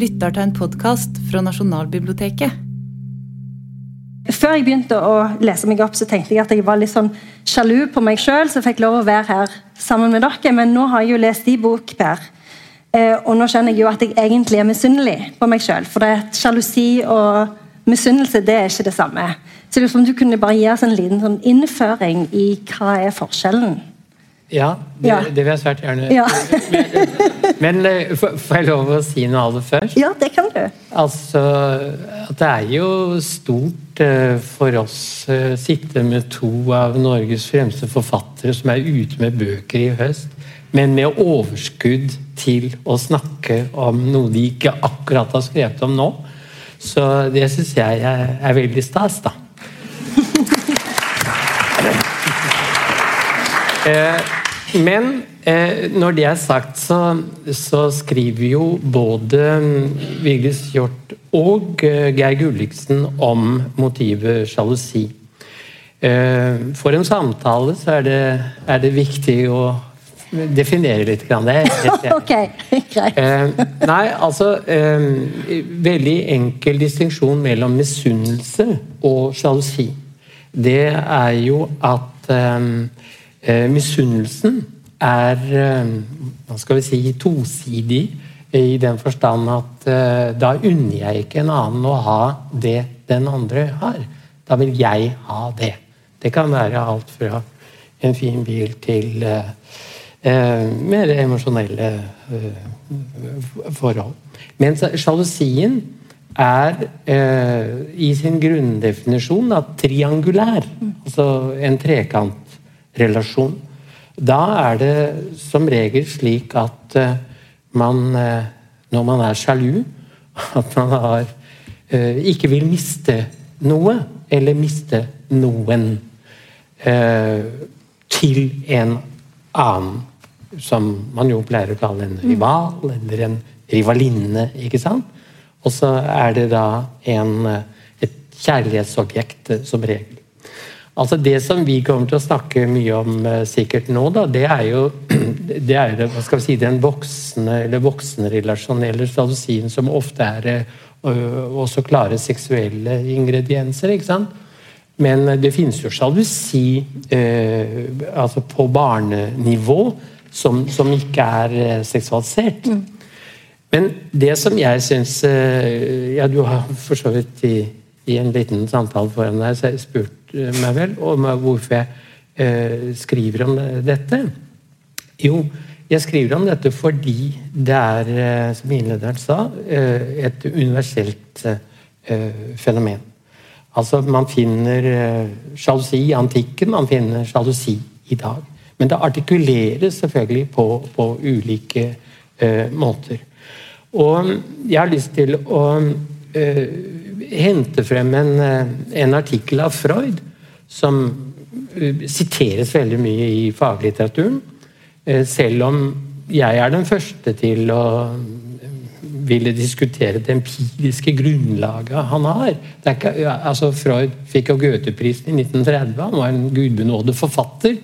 lytter til en podkast fra Nasjonalbiblioteket. Før jeg begynte å lese meg opp, så tenkte jeg at jeg var litt sånn sjalu på meg sjøl som fikk lov å være her sammen med dere, men nå har jeg jo lest din bok, Per. Eh, og nå skjønner jeg jo at jeg egentlig er misunnelig på meg sjøl. For det er et sjalusi og misunnelse det er ikke det samme. Så liksom du kunne bare gi oss en liten sånn innføring i hva er forskjellen? Ja, det, Ja. det vil jeg svært gjerne. Ja. Men men får får jeg lov å si noe aller først? Ja, det kan du. Altså, det er jo stort eh, for oss å sitte med to av Norges fremste forfattere som er ute med bøker i høst, men med overskudd til å snakke om noe de ikke akkurat har skrevet om nå. Så det syns jeg er veldig stas, da. Eh, Men eh, når det er sagt, så, så skriver jo både mm, Vigdis Hjorth og eh, Geir Gulliksen om motivet sjalusi. Eh, for en samtale så er det, er det viktig å definere litt. Grann. Det er. Ok, greit. Eh, nei, altså eh, Veldig enkel distinksjon mellom misunnelse og sjalusi. Det er jo at misunnelsen er eh, hva skal vi si, tosidig i den forstand at eh, da unner jeg ikke en annen å ha det den andre har. Da vil jeg ha det. Det kan være alt fra en fin bil til eh, eh, mer emosjonelle eh, forhold. Mens sjalusien er eh, i sin grunndefinisjon da, triangulær. Altså en trekantrelasjon. Da er det som regel slik at eh, man, eh, når man er sjalu, at man har, eh, ikke vil miste noe, eller miste noen, til en annen. Som man jo pleier å kalle en rival, eller en rivalinne, ikke sant? Og så er det da en, et kjærlighetsobjekt, som regel. Altså Det som vi kommer til å snakke mye om eh, sikkert nå, da, det er jo det er jo, hva skal vi si, den voksne eller voksenrelasjonelle sjalusien som ofte er eh, også klare seksuelle ingredienser. ikke sant? Men eh, det finnes jo sjalusi eh, altså på barnenivå som, som ikke er seksualisert. seksualisert. Men det som jeg syns eh, Ja, du har for så vidt i, i en liten samtale foran deg spurt eh, meg vel om hvorfor jeg eh, skriver om dette. Jo, jeg skriver om dette fordi det er, eh, som innlederen sa, eh, et universelt fenomen. Altså, Man finner sjalusi i antikken, man finner sjalusi i dag. Men det artikuleres selvfølgelig på, på ulike måter. Og jeg har lyst til å hente frem en, eh, en artikkel av Freud som eh, siteres veldig mye i faglitteraturen. Eh, selv om jeg er den første til å ville diskutere det empiriske grunnlaget han har. Ikke, altså Freud fikk jo Goethe-prisen i 1930, han var en gudbenådet forfatter.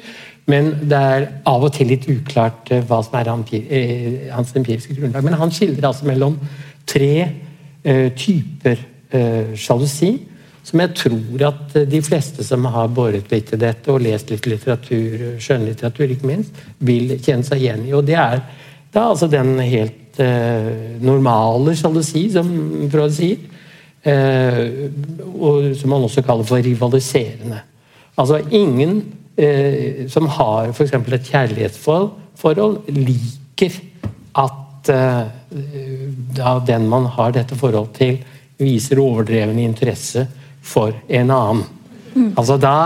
Men det er av og til litt uklart hva som er hans empiriske grunnlag. Men han skildrer altså mellom tre typer sjalusi, som jeg tror at eh, de fleste som har boret litt i dette og lest litt litteratur, eh, skjønnlitteratur ikke minst, vil kjenne seg igjen i. Og det er da altså den helt eh, normale sjalusi, som Freud sier. Eh, og som man også kaller for rivaliserende. Altså ingen eh, som har f.eks. et kjærlighetsforhold, liker at eh, da den man har dette forhold til, viser overdreven interesse for en annen. Altså da,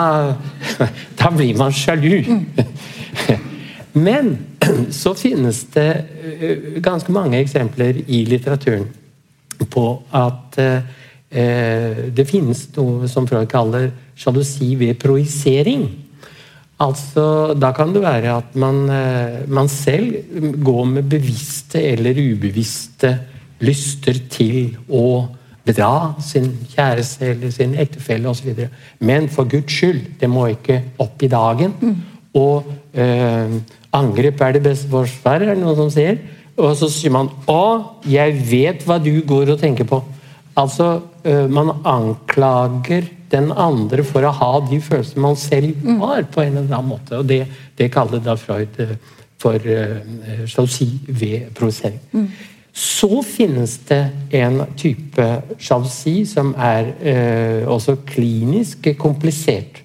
da blir man sjalu. Men så finnes det eh, ganske mange eksempler i litteraturen på at eh, det finnes noe som Freud kaller sjalusi ved projisering. Altså, da kan det være at man, eh, man selv går med bevisste eller ubevisste lyster til å bedra sin kjæreste eller sin ektefelle osv. Men for Guds skyld, det må ikke opp i dagen. Og eh, angrep er det beste forsvar, er det noen som sier. Og så sier man 'Å, jeg vet hva du går og tenker på'. Altså, eh, man anklager den andre for å ha de følelsene man selv har, på en eller annen måte. Og det, det kaller da Freud øh, for eh, sjalusi ved provosering. Så finnes det en type sjalusi som er eh, også klinisk komplisert.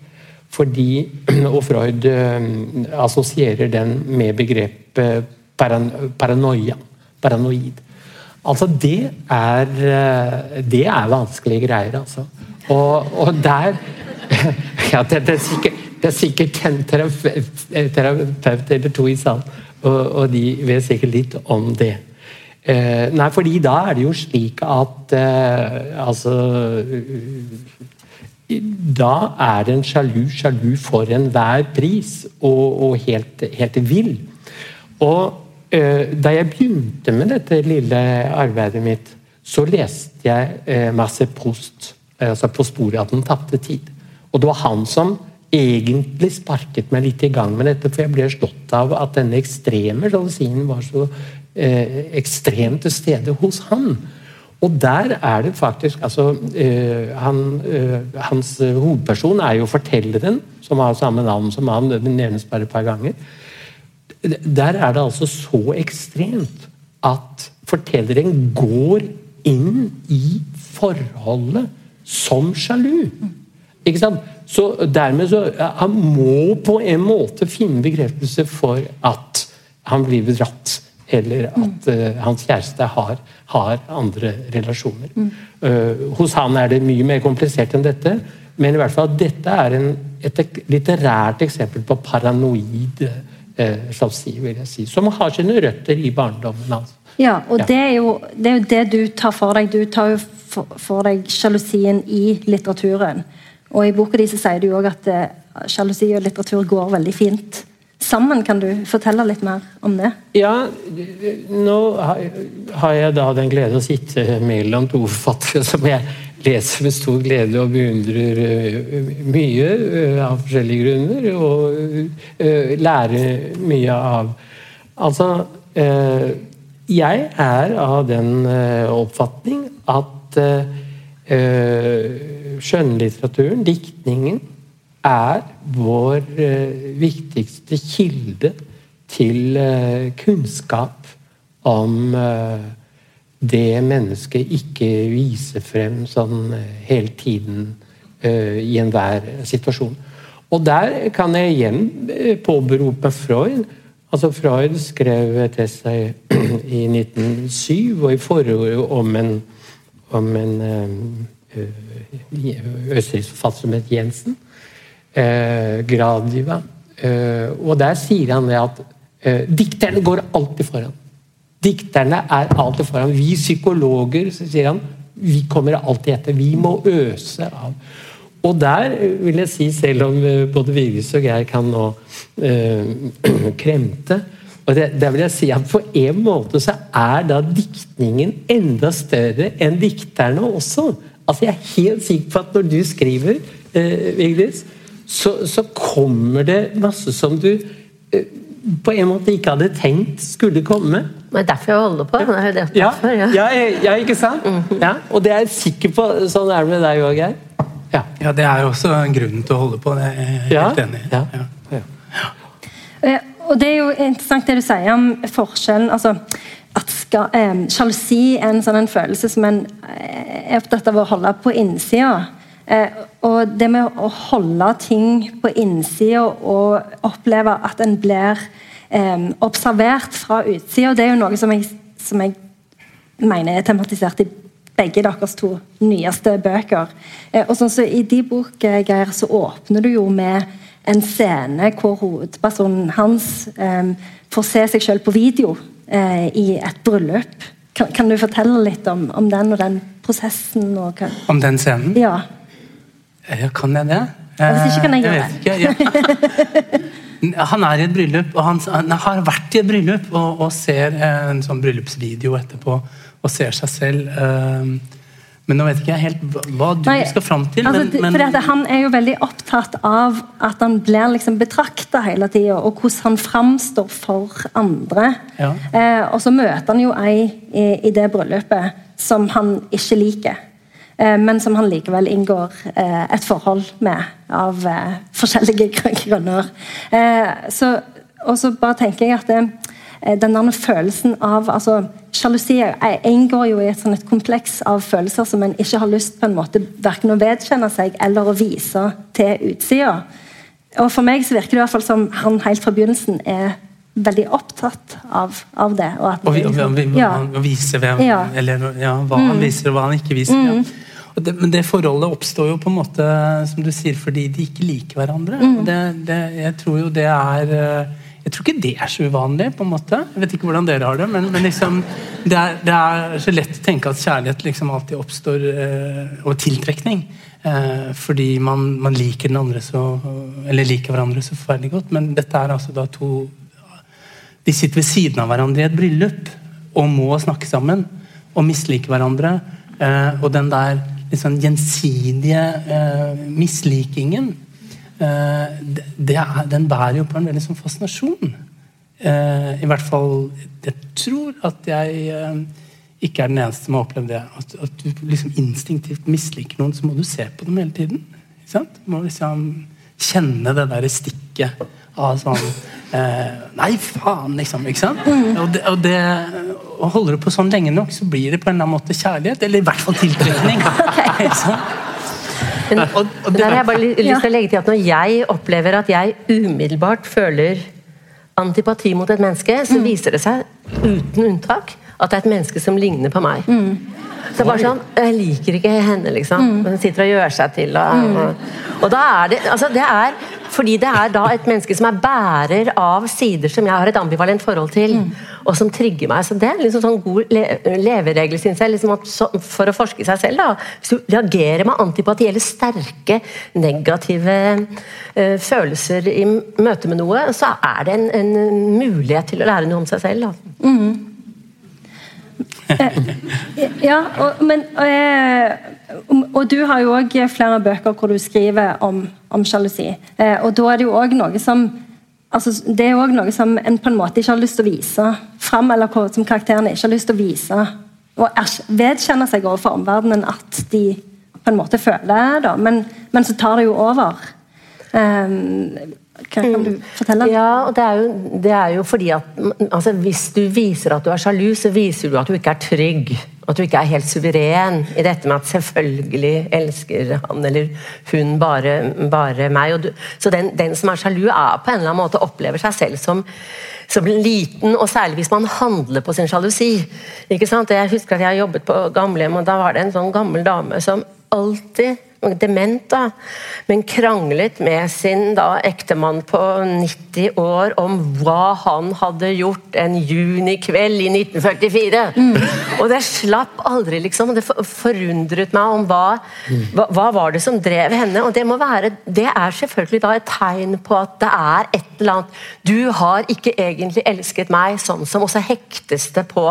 Fordi, og Freud eh, assosierer den med begrepet paran paranoia. Paranoid. Altså, det er, det er vanskelige greier, altså. Og, og der Ja, det, det, er sikkert, det, er sikkert, en terapeut eller to i salen, og, og, de vet sikkert litt om det. Eh, nei, fordi da er det jo slik at eh, Altså Da er en sjalu sjalu for enhver pris, og, og helt, helt vill. Og eh, da jeg begynte med dette lille arbeidet mitt, så leste jeg eh, masse Prost altså på sporet av den tapte tid. Og det var han som egentlig sparket meg litt i gang med dette, for jeg ble slått av at denne ekstreme sjalusien var så eh, ekstremt til stede hos han. Og der er det faktisk altså, eh, han, eh, Hans hovedperson er jo fortelleren, som har samme navn som han. Det nevnes bare et par ganger. Der er det altså så ekstremt at fortelleren går inn i forholdet som sjalu. Ikke sant? Så dermed så Han må på en måte finne bekreftelse for at han blir bedratt. Eller at uh, hans kjæreste har, har andre relasjoner. Uh, hos han er det mye mer komplisert enn dette, men i hvert fall dette er en, et litterært eksempel på paranoid uh, slapsi, vil jeg si. Som har sine røtter i barndommen hans. Ja, og ja. Det, er jo, det, er jo, det du tar for deg. Du tar jo for, for deg sjalusien i litteraturen. Og I boka di så sier du òg at sjalusi og litteratur går veldig fint sammen. Kan du fortelle litt mer om det? Ja, nå har jeg da den glede å sitte mellom to forfattere som jeg leser med stor glede og beundrer mye av forskjellige grunner, og lærer mye av. Altså Jeg er av den oppfatning at skjønnlitteraturen, diktningen, er vår eh, viktigste kilde til eh, kunnskap om eh, det mennesket ikke viser frem sånn hele tiden i enhver situasjon. Og der kan jeg igjen påberope Freud. Altså Freud skrev et essay i 1907 og i forordet om en, om en østerriksk forfatter som het Jensen eh, Gradiva. Eh, og der sier han det at eh, dikterne går alltid foran. Dikterne er alltid foran. Vi psykologer så sier han, vi kommer alltid etter. Vi må øse av. Og der vil jeg si, selv om eh, både Vigdis og Geir kan nå eh, kremte og det, der vil jeg si at På en måte så er da diktningen enda større enn dikterne også. Altså Jeg er helt sikker på at når du skriver, eh, Vigdis, så, så, kommer det masse som du eh, på en måte ikke hadde tenkt skulle komme. Det er derfor jeg holder på. Det er det ja, ja. Ja, ja, ikke sant? -hmm. ja, og det er jeg sikker på. Sånn er det med deg òg, Geir. Ja. ja, det er også grunnen til å holde på. Det er jeg helt enig i. Ja. Ja. og Det er jo interessant det du sier om forskjellen. altså at eh, Sjalusi er en sånn en følelse som en eh, er opptatt av å holde på innsida. Eh, og det med å holde ting på innsida og oppleve at en blir eh, observert fra utsida, det er jo noe som jeg, som jeg, mener er tematisert i begge deres to nyeste bøker. Eh, og sånn så I de bok Geir, så åpner du jo med en scene hvor hovedpersonen hans eh, får se seg selv på video eh, i et bryllup. Kan, kan, du fortelle litt om, om den og den prosessen? Og hva? Om den scenen? Ja. Ja, kan jeg det? Hvis ikke kan jeg gjøre det. Ja. Han er i et bryllup, og han, han, har vært i et bryllup og, og ser en sånn bryllupsvideo etterpå og ser seg selv uh, Men nå vet ikke jeg helt hva, du Nei, skal fram til. altså, men, men, fordi Han er jo veldig opptatt av at han blir liksom betrakta hele tida, og hvordan han framstår for andre. Ja. Eh, og så møter han jo ei i, i det bryllupet som han ikke liker. Eh, men som han likevel inngår eh, et forhold med, av eh, forskjellige grunner. Så, og så bare tenker jeg at det, den følelsen av altså, Sjalusi inngår jo i et, sånn, et kompleks av følelser som en ikke har lyst på en måte hverken å vedkjenne seg eller å vise til utsida. Og For meg så virker det i hvert fall som han helt fra begynnelsen er veldig opptatt av, av det. Og at og, vi, og, vi, ja. og vise hvem, Ja. Mm. eller, ja, hva han viser og hva han ikke viser. Og det, men det forholdet oppstår jo på en måte som du sier, fordi de ikke liker hverandre. Mm. Det, det, jeg tror jo det er eh, Jeg tror ikke det er så uvanlig. på en måte. Jeg vet ikke hvordan dere har det, men, men liksom, det, er, det er så lett å tenke at kjærlighet liksom alltid oppstår eh, Og tiltrekning. Eh, fordi man, man liker den andre så Eller liker hverandre så forferdelig godt. Men dette er altså da to de sitter ved siden av hverandre i et bryllup og må snakke sammen og mislike hverandre. Eh, og den der liksom gjensidige eh, mislikingen eh, det, Den bærer jo på en veldig sånn fascinasjon. I hvert fall Jeg tror at jeg ikke er den eneste som har opplevd det. At, at du liksom instinktivt misliker noen, så må du se på dem hele tiden. Du må liksom kjenne det der stikket av sånn eh, Nei, faen, liksom. Ikke sant? Og, det, og, det, og holder du på sånn lenge nok, så blir det på en eller annen måte kjærlighet. Eller i hvert fall tiltrekning. Ikke sant? Men, Og- og der har jeg bare ly- lyst Ja. til å legge til at Når jeg opplever at jeg umiddelbart føler antipati mot et menneske, så viser det seg uten unntak at det er et menneske som ligner på meg. Så er bare sånn, Jeg liker ikke henne, liksom. Hun sitter og gjør seg til. Og, og, og da er det altså det er fordi det er da et menneske som er bærer av sider som jeg har et ambivalent forhold til, og som trigger meg. Så Det er liksom sånn god le leveregel, syns jeg. Liksom at så, for å forske seg selv. da, Hvis du reagerer med antipati eller sterke negative uh, følelser i møte med noe, så er det en, en mulighet til å lære noe om seg selv. Da. Ja, og, men, og, jeg- og du har jo òg flere bøker hvor du skriver om, om sjalusi. Eh, og da er det jo òg noe som altså, Det er jo også noe som en på en måte ikke har lyst til å vise fram, eller som karakterene ikke har lyst til å vise og vedkjenne seg overfor omverdenen at de på en måte føler. det, Men, men så tar det jo over. Um, hva kan du fortelle? Ja, og det er, jo, det er jo fordi at altså, Hvis du viser at du er sjalu, så viser du at du ikke er trygg. At du ikke er helt suveren i dette med at selvfølgelig elsker han eller hun bare, bare meg. Du, så den, den som er sjalu, er på en eller annen måte opplever seg selv som, som liten, og særlig hvis man handler på sin sjalusi. Ikke sant? Jeg husker at jeg jobbet på gamlehjem, og da var det en sånn gammel dame som alltid dement, da, men kranglet med sin da ektemann på 90 år om hva han hadde gjort en junikveld i 1944. Og det slapp aldri, liksom. Det forundret meg om hva, hva Hva var det som drev henne? Og det må være Det er selvfølgelig da et tegn på at det er et eller annet Du har ikke egentlig elsket meg sånn som Og så hektes det på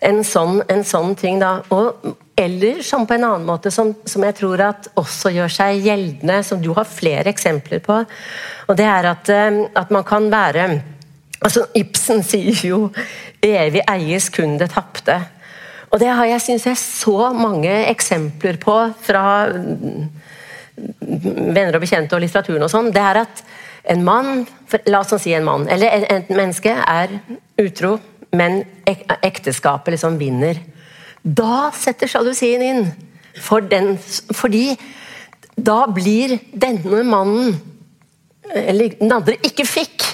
en sånn, en sånn ting, da. Og, eller som på en annen måte, som, som jeg tror at også gjør seg gjeldende, som du har flere eksempler på. Og det er at, eh, at man kan være altså Ibsen sier jo 'evig eies kun det tapte'. Og det har jeg, synes jeg, så mange eksempler på fra mm, venner og bekjente og litteraturen og sånn, det er at en mann, la oss si en mann, eller et menneske er utro, men ek, ekteskapet liksom vinner. Da setter sjalusien inn. For den, fordi da blir denne mannen, eller den andre ikke fikk,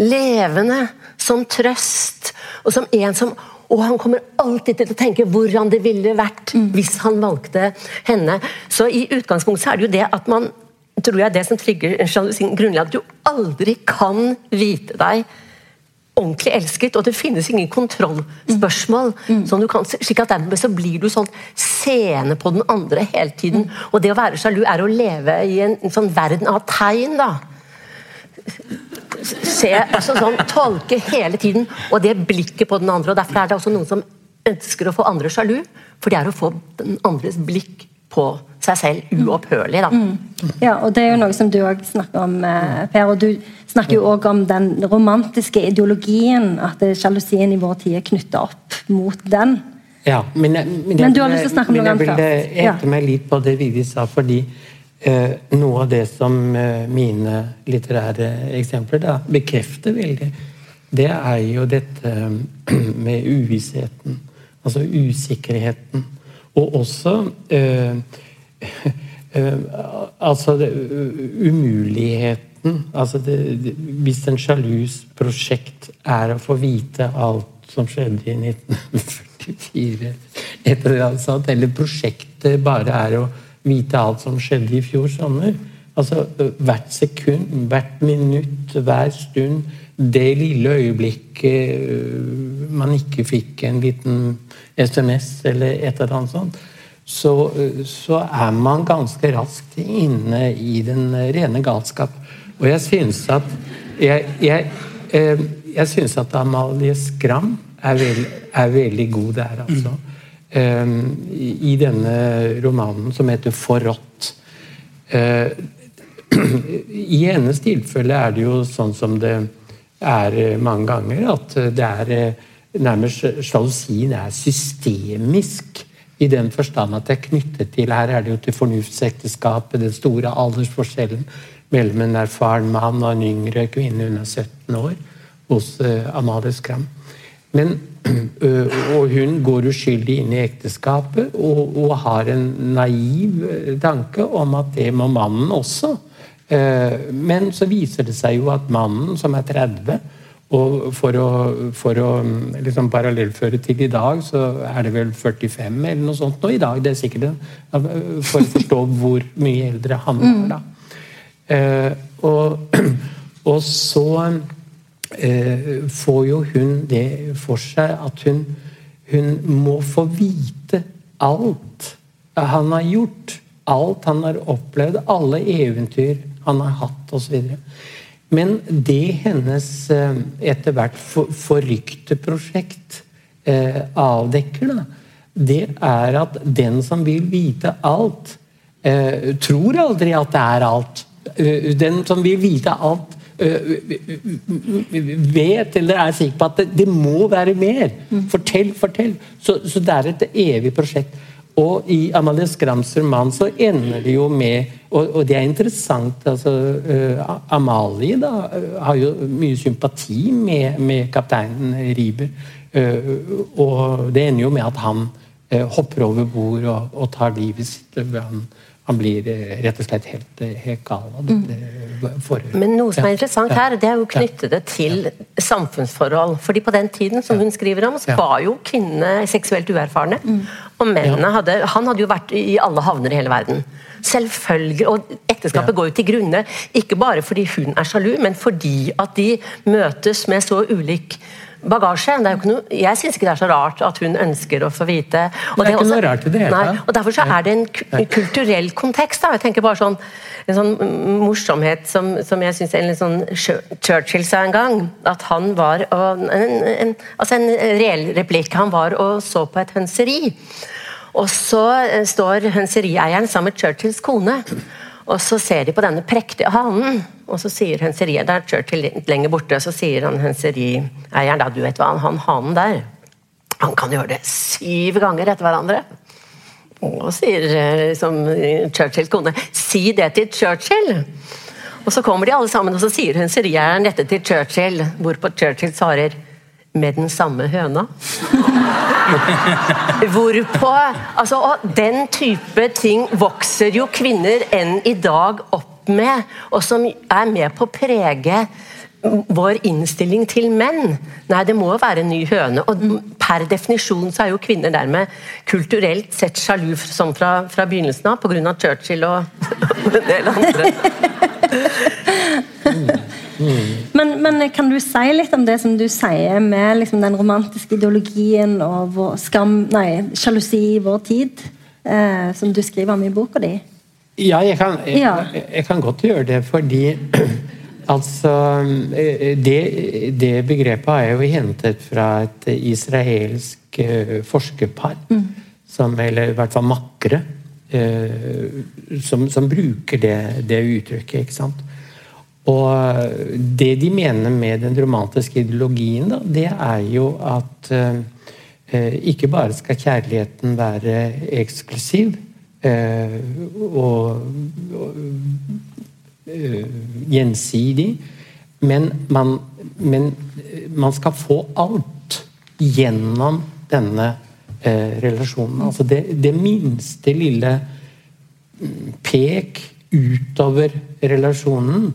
levende som trøst, og som en som og han kommer alltid til å tenke hvordan det ville vært hvis han valgte henne. Så i utgangspunktet er det jo det at man tror jeg det som trigger sjalusien grunnlig, at du aldri kan vite deg ordentlig elsket, og det finnes ingen kontrollspørsmål. som du kan, slik at Dermed så blir du sånn seende på den andre hele tiden. Og det å være sjalu er å leve i en, en sånn verden av tegn. da se, altså sånn, tolke hele tiden, og det blikket på den andre. og Derfor er det også noen som ønsker å få andre sjalu, for det er å få den andres blikk på seg selv uopphørlig. da. Ja, og det er jo noe som du òg snakker om, eh, Per. Og du snakker jo òg om den romantiske ideologien, at sjalusien i vår tid er knytta opp mot den. Ja, men, jeg- men, jeg Men du har lyst til å snakke om noe annet? jeg vil eh, hete meg litt på det Vivi sa, fordi eh, noe av det som eh, mine litterære eksempler da, bekrefter veldig, det er jo dette med uvissheten. Altså usikkerheten. Og også eh, eh, Altså det, u- altså det, det, Hvis en sjalus prosjekt er å få vite alt som skjedde i 1944, et eller annet sånt, eller prosjektet bare er å vite alt som skjedde i fjor sommer Altså hvert sekund, hvert minutt, hver stund. Det lille øyeblikket man ikke fikk en liten SMS eller et eller annet sånt, så, så er man ganske raskt inne i den rene galskap. Og jeg syns at jeg, jeg, eh, jeg syns at Amalie Skram er, veld, er veldig god der, altså. Eh, i, denne romanen som heter 'Forrådt'. Eh, I hennes tilfelle er det jo sånn som det er eh, mange ganger, at det er eh, nærmest Sjalusien er systemisk. I den forstand at det er knyttet til Her er det jo til fornuftsekteskapet, den store aldersforskjellen mellom en erfaren mann og en yngre kvinne under 17 år hos eh, Amalie Skram. Men, og hun går uskyldig inn i ekteskapet og, og har en naiv tanke om at det må mannen også. Eh, Men så viser det seg jo at mannen som er 30 og for å, for å mm, liksom parallellføre til i dag, så er det vel 45 eller noe sånt nå i dag. Det er sikkert For å forstå hvor mye eldre han er da. Eh, og, og så eh, får jo hun det for seg at hun, hun må få vite alt han har gjort. Alt han har opplevd, alle eventyr han har hatt osv. Men det hennes eh, etter hvert for, forrykte prosjekt avdekker, da, det er at den som vil vite alt, tror aldri at det er alt. Eh, Den som vil vite alt, eh, vet eller er sikker på at det, må være mer. Fortell, fortell. Så, så det er et evig prosjekt. Og i Amalie Skrams roman så ender det jo med Og, og det er interessant altså, uh, Amalie da, eh, har jo mye sympati med, med kapteinen Riiber. Uh, og det ender jo med at han eh, hopper over bord og, og tar livet sitt. Han, han blir eh, rett og slett helt, eh, helt gal av dette forholdet. Men noe som er interessant her, det er jo knyttet det til samfunnsforhold. Fordi på den tiden som hun skriver om, så Ja. var jo kvinnene seksuelt uerfarne. Og mennene hadde Han hadde jo vært i alle havner i hele verden. Selvfølgelig, og Ekteskapet Ja. går jo til grunne ikke bare fordi hun er sjalu, men fordi at de møtes med så ulik bagasje. Det er noe, jeg syns ikke det er så rart at hun ønsker å få vite. Og Det er ikke noe rart i det hele tatt. og Derfor så er det en kulturell kontekst. da, jeg tenker bare sånn En sånn morsomhet som, som jeg syns sånn Churchill sa en gang. At han var og, en, en, Altså en reell replikk. Han var og så på et hønseri. Og så eh, står hønserieieren sammen med Churchills kone. Og så ser de på denne prektige hanen, og så sier henseriet er Churchill litt lenger borte, så sier han henserieieren da, du vet hva, han hanen der han kan gjøre det syv ganger etter hverandre. Og sier eh, liksom, Churchills kone si det til Churchill. Og så kommer de alle sammen, og så sier henserieieren dette til Churchill, hvorpå Churchill svarer med den samme høna. Hvorpå altså, Og den type ting vokser jo kvinner enn i dag opp med, og som er med på å prege vår innstilling til menn. Nei, det må jo være en ny høne. Og per definisjon så er jo kvinner dermed kulturelt sett sjalu som fra, fra begynnelsen av, pga. Churchill og en del andre. Men, men kan du si litt om det som du sier med liksom, den romantiske ideologien og vår skam, nei, sjalusi i vår tid, eh, som du skriver om i boka di? Ja, jeg kan, jeg, jeg, jeg kan godt gjøre det, fordi altså eh, det, det, begrepet er jo hentet fra et israelsk uh, forskerpar. Mm. Som, eller i hvert fall makkere. Uh, som, som, bruker det, det uttrykket. ikke sant? Og det de mener med den romantiske ideologien, da, det er jo at eh, ikke bare skal kjærligheten være eksklusiv eh, og, og eh, gjensidig, men man, men man, skal få alt gjennom denne eh, relasjonen. Altså det, det minste lille mm, pek utover relasjonen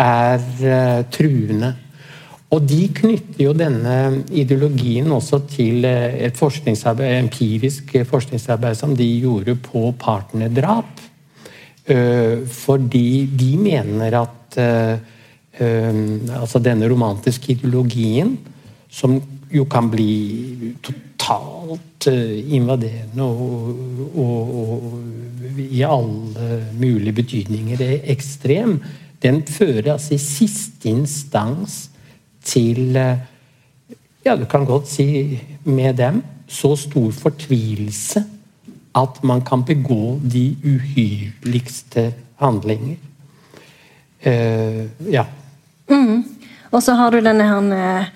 er uh, truende. Og de knytter jo denne ideologien også til uh, et forskningsarbeid, empirisk forskningsarbeid som de gjorde på partnerdrap. Uh, fordi de mener at altså denne romantiske ideologien, som jo kan bli totalt invaderende og, og, og i alle mulige betydninger ekstrem, den fører altså i siste instans til eh, Ja, du kan godt si med dem så stor fortvilelse at man kan begå de uhyrligste handlinger. Uh, ja. Mm. Og så har du denne her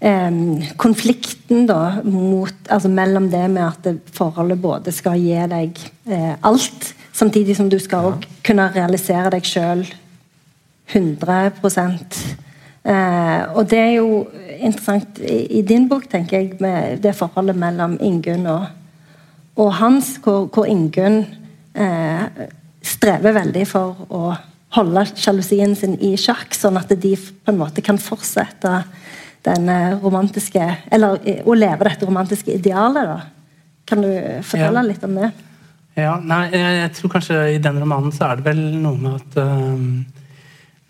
eh, konflikten da, mot, altså mellom det med at forholdet både skal gi deg eh, alt, samtidig som du skal ja. kunne realisere deg sjøl 100 eh, Og det er jo interessant i, i, din bok, tenker jeg, med det forholdet mellom Ingunn og, og Hans, hvor, hvor Ingunn eh, strever veldig for å holde sjalusien sin i sjakk, sånn at de på en måte kan fortsette den romantiske Eller å leve dette romantiske idealet, da. Kan du fortelle ja. litt om det? Ja, nei, jeg, jeg, tror kanskje i den romanen så er det vel noe med at um,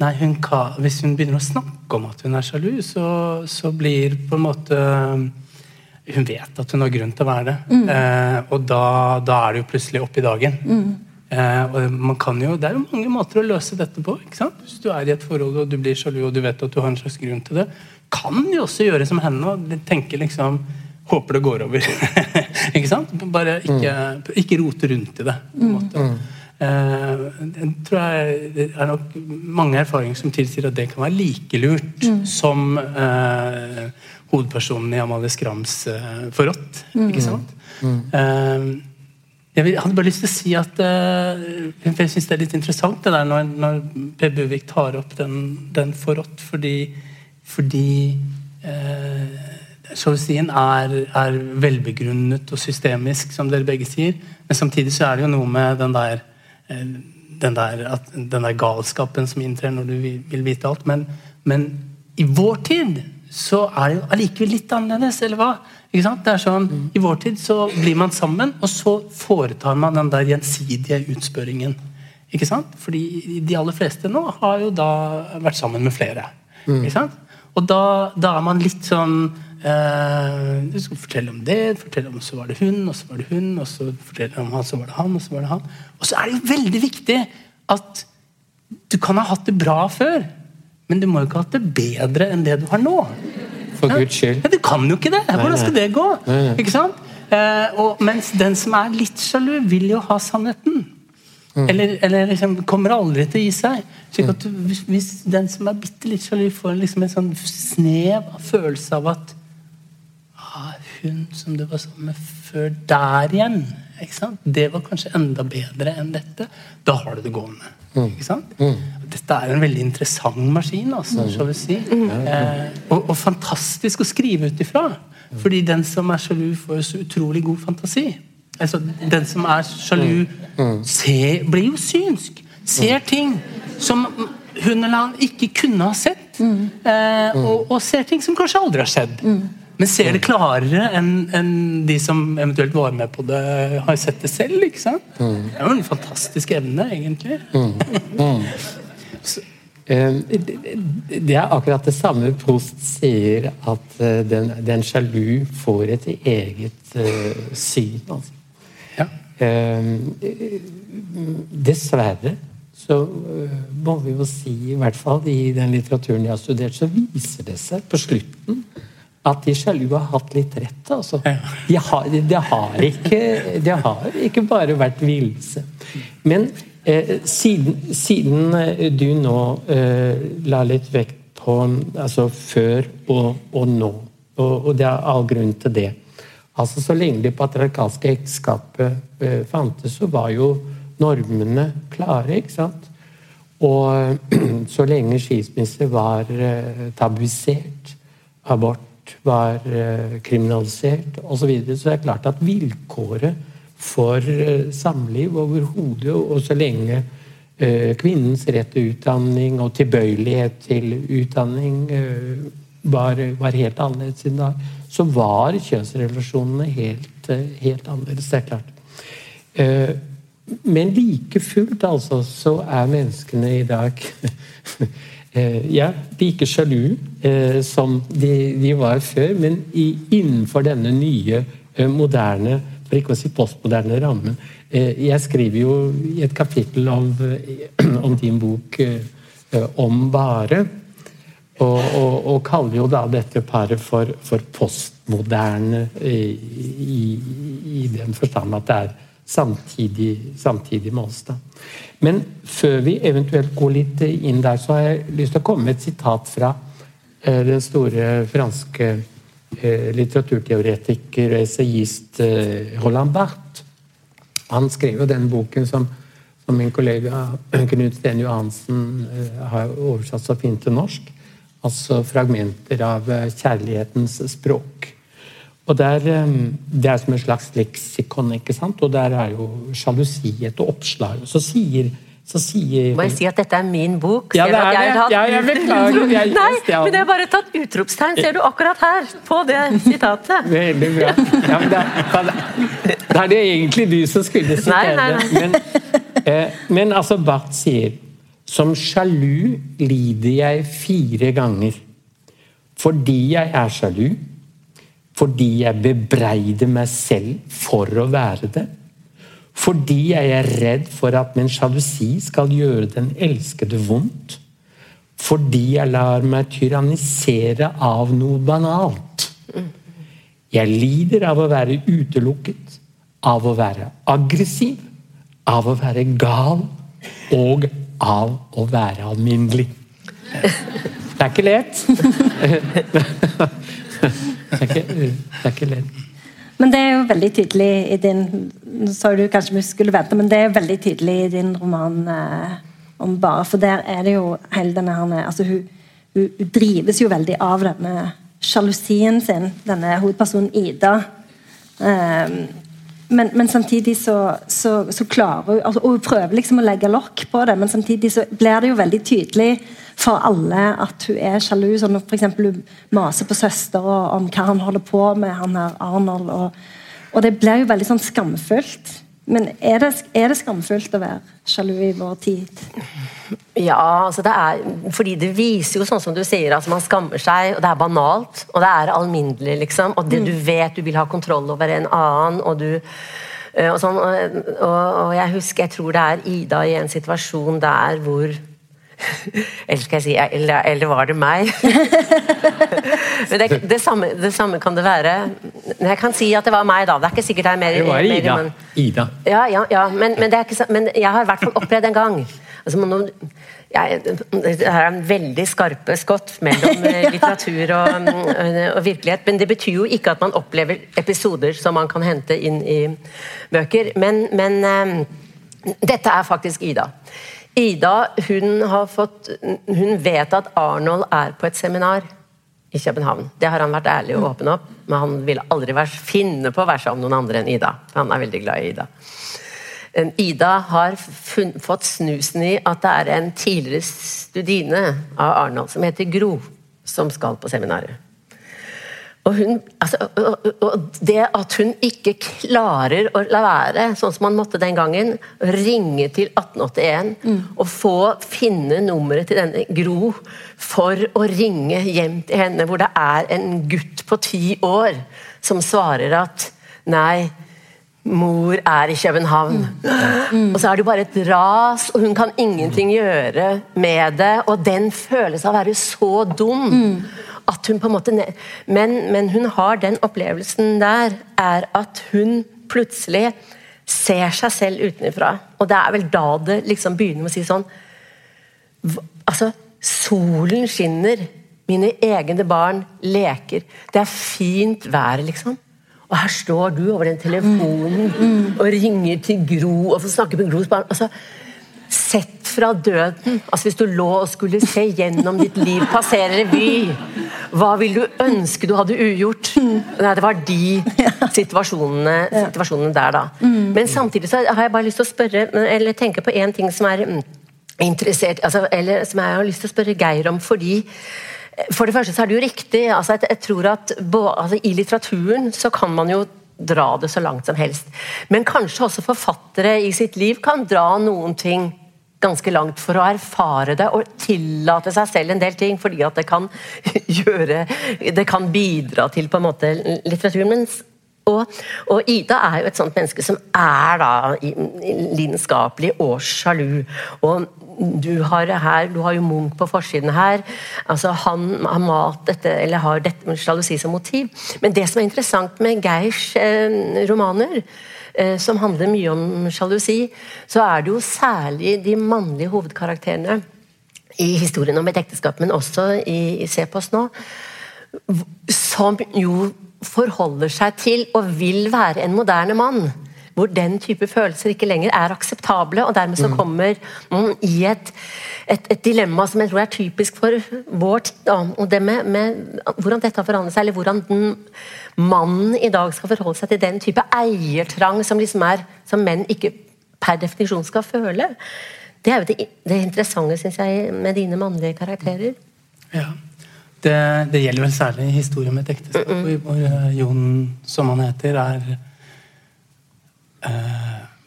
Nei, hun kan, Hvis hun begynner å snakke om at hun er sjalu, så, så blir på en måte Hun vet at hun har grunn til å være det. Mm. Eh, og da, da, er det jo plutselig opp i dagen. Mm. Eh, og man kan jo, Det er jo mange måter å løse dette på. ikke sant? Hvis du er i et forhold og du blir sjalu og du vet at du har en slags grunn til det, kan jo også gjøre som henne og tenke liksom Håper det går over. ikke sant? Bare ikke, mm. ikke rote rundt i det. på en måte. Mm. Eh, jeg tror jeg det er nok mange erfaringer som tilsier at det kan være like lurt mm. som eh, hovedpersonen i Amalie Skrams eh, forrådt. Mm. Ikke sant? Mm. Eh, jeg hadde bare lyst til å si at eh, jeg synes det er litt interessant det der når, når Per Buvik tar opp den, den forrådt, fordi, fordi uh, Sjalusien er, er, velbegrunnet og systemisk, som dere begge sier. Men samtidig så er det jo noe med den der Eh, den der, at, den der galskapen som inntrer når du vil vite alt. Men, men, i vår tid så er det jo allikevel litt annerledes, eller hva? Ikke sant? Det er sånn, mm. I vår tid så blir man sammen, og så foretar man den der gjensidige utspørringen. Ikke sant? Fordi de aller fleste nå har jo da vært sammen med flere. Mm. Ikke sant? Og da, da er man litt sånn Uh, du skal fortelle om det, fortelle om så var det hun, og så var det hun, og så fortelle om han, så var det han, og så var det han. Og så er det jo veldig viktig at du kan ha hatt det bra før, men du må jo ikke ha hatt det bedre enn det du har nå. For Guds skyld. Ja, du kan jo ikke det! Hvordan skal det gå? Ikke sant? Uh, og, mens den som er litt sjalu, vil jo ha sannheten. Mm. Eller, eller liksom, kommer aldri til å gi seg. slik at du, hvis, hvis, den som er bitte litt sjalu, får liksom en sånn snev av følelse av at hun som du var sammen med før der igjen. Det var kanskje enda bedre enn dette. Da har du det gående. Mm. Mm. Dette er en veldig interessant maskin, altså, mm. vi si. Mm. Eh, og, og, fantastisk å skrive ut ifra. Fordi den som er sjalu, får så utrolig god fantasi. Altså, den som er sjalu, mm. ser, blir jo synsk. Ser mm. ting som hun eller han ikke kunne ha sett. Eh, og, og, ser ting som kanskje aldri har skjedd men ser det klarere enn en de som eventuelt var med på det, har sett det selv. ikke sant? Mm. Det er jo en fantastisk evne, egentlig. Mm. Mm. Eh, det er akkurat det samme Prost sier, at eh, den, den sjalu får et eget uh, syn. Altså. Ja. Um, dessverre så uh, må vi jo si, i hvert fall i den litteraturen jeg har studert, så viser det seg på slutten at de sjalu har hatt litt rett. altså. Det har, det, har ikke, har ikke bare vært villelse. Men eh, siden, siden, eh, du nå eh, la litt vekt på altså før og, og nå, og, og, det er all grunn til det Altså Så lenge det patriarkalske ekteskapet eh, fantes, så var jo normene klare. ikke sant? Og så lenge skilsmisse var eh, tabuisert, abort var uh, kriminalisert osv., så, videre, så det er klart at vilkåret for uh, samliv overhodet, og så lenge uh, kvinnens rett til utdanning og tilbøyelighet til utdanning var, var, helt annerledes i dag, så var kjønnsrelasjonene helt, helt annerledes. Det er klart. Men like fullt altså, så er menneskene i dag Eh, ja, like sjalu eh, som de, de, var før, men i, innenfor denne nye, eh, moderne, for ikke å si postmoderne rammen. Jeg skriver jo i et kapittel om, om din bok om Bare, og, og, og, kaller jo da dette paret for, for postmoderne i, i, i, den forstand at det er samtidig, samtidig med oss. da. Men før vi eventuelt går litt inn der, så har jeg lyst til å komme med et sitat fra eh, den store franske eh, litteraturteoretiker og essayist eh, Roland Barth. Han skrev jo den boken som, som min kollega Knut Sten Johansen har oversatt så fint til norsk. Altså fragmenter av kjærlighetens språk. Og der, Det er som et slags leksikon, ikke sant? og der er jo sjalusi et oppslag. Så sier, så sier Må jeg si at dette er min bok? Ja, det er det. Ja, jeg beklager. Jeg, Nei, men jeg har bare tatt utropstegn, ser du akkurat her, på det sitatet. Veldig bra. Ja, men det, er, det er det egentlig du som skulle sitere det. Men, eh, men altså, Barth sier som sjalu lider jeg fire ganger. Fordi jeg er sjalu fordi jeg bebreider meg selv for å være det. Fordi jeg er redd for at min sjalusi skal gjøre den elskede vondt. Fordi jeg lar meg tyrannisere av noe banalt. Jeg lider av å være utelukket, av å være aggressiv, av å være gal og av å være alminnelig. Det er ikke lett. Det er ikke, det er ikke lett. Men det er jo veldig tydelig i din Nå sa du kanskje vi skulle vente, men det er jo veldig tydelig i din roman eh, om Bare, for der er det jo hele denne her, altså hun, hun, hun, drives jo veldig av denne sjalusien sin, denne hovedpersonen Ida. Eh, men, men, samtidig så, så, så klarer hun altså, Hun prøver liksom å legge lokk på det, men samtidig så blir det jo veldig tydelig for alle at hun er sjalu. Sånn f.eks. hun maser på søstera om hva han holder på med, han her Arnold. Og, og det blir jo veldig sånn skamfullt. Men er det, er det, skamfullt å være sjalu i vår tid? Ja, altså det er fordi det viser jo sånn som du sier, at man skammer seg, og det er banalt. Og det er alminnelig, liksom. Og det, mm. du vet du vil ha kontroll over en annen, og du eh, og, sånn, og, og jeg husker, jeg tror det er Ida i en situasjon der hvor eller skal jeg si eller, eller var det meg? Men det, det, samme, det, samme, kan det være. Jeg kan si at det var meg, da. Det er ikke sikkert det er mer Det var Ida. Men, Ida. Ja, ja, ja men, men, ikke, men, jeg har i hvert fall opplevd en gang altså, man, jeg, Det er en veldig skarpe skott mellom eh, litteratur og, og, virkelighet. Men det betyr jo ikke at man opplever episoder som man kan hente inn i bøker. Men, men um, dette er faktisk Ida. Ida hun, fått, hun vet at Arnold er på et seminar i København. Det har han vært ærlig og åpen opp, men han vil aldri finne på å være sammen med noen andre enn Ida. Han er veldig glad i Ida. Ida har fått snusen i at det er en tidligere studine av Arnold som heter Gro, som skal på seminaret. Og, hun, altså, og, og, det at hun ikke klarer å la være, sånn som man måtte den gangen, ringe til 1881 mm. og få finne nummeret til denne Gro for å ringe hjem til henne, hvor det er en gutt på ti år som svarer at nei, Mor er i København. Og så er det jo bare et ras, og hun kan ingenting gjøre med det. Og den føles av å være så dum at hun på en måte men, men hun har den opplevelsen der, er at hun plutselig ser seg selv utenfra. Og det er vel da det liksom begynner med å si sånn Altså, solen skinner. Mine egne barn leker. Det er fint vær, liksom. Og her står du over den telefonen mm. og ringer til Gro og får snakke med Gros barn. Altså, sett fra døden. Altså Hvis du lå og skulle se gjennom ditt liv passere revy, hva vil du ønske du hadde ugjort? Nei, det var de situasjonene, situasjonene der, da. Mm. Men samtidig så har jeg bare lyst til å spørre, eller tenke på én ting som er mm, interessert altså, eller som jeg har lyst til å spørre Geir om, fordi for det første så er det jo riktig. altså Jeg, jeg tror at altså, I litteraturen så kan man jo dra det så langt som helst. Men kanskje også forfattere i sitt liv kan dra noen ting ganske langt for å erfare det og tillate seg selv en del ting, fordi at det kan gjøre Det kan bidra til på en måte litteraturen. Mens og, og, Ida er jo et sånt menneske som er da lidenskapelig og sjalu. Og du har, her, du har jo Munch på forsiden her. altså Han har malt dette, eller har dette med sjalusi som motiv. Men det som er interessant med Geirs eh, romaner, som handler mye om sjalusi, så er det jo særlig de mannlige hovedkarakterene i historien om et ekteskap, men også i, i oss nå, som jo forholder seg til og vil være en moderne mann hvor den type følelser ikke lenger er akseptable, og dermed så mm. kommer man i et, et, et, dilemma som jeg tror er typisk for vår tid. og det med, med, Hvordan dette har forandret seg, eller hvordan den, mannen i dag skal forholde seg til den type eiertrang som, liksom er, som menn ikke per definisjon skal føle. Det er jo det, det interessante, syns jeg, med dine mannlige karakterer. Ja. Det, det, gjelder vel særlig historien med et ekteskap, mm -mm. hvor uh, Jon, som han heter, er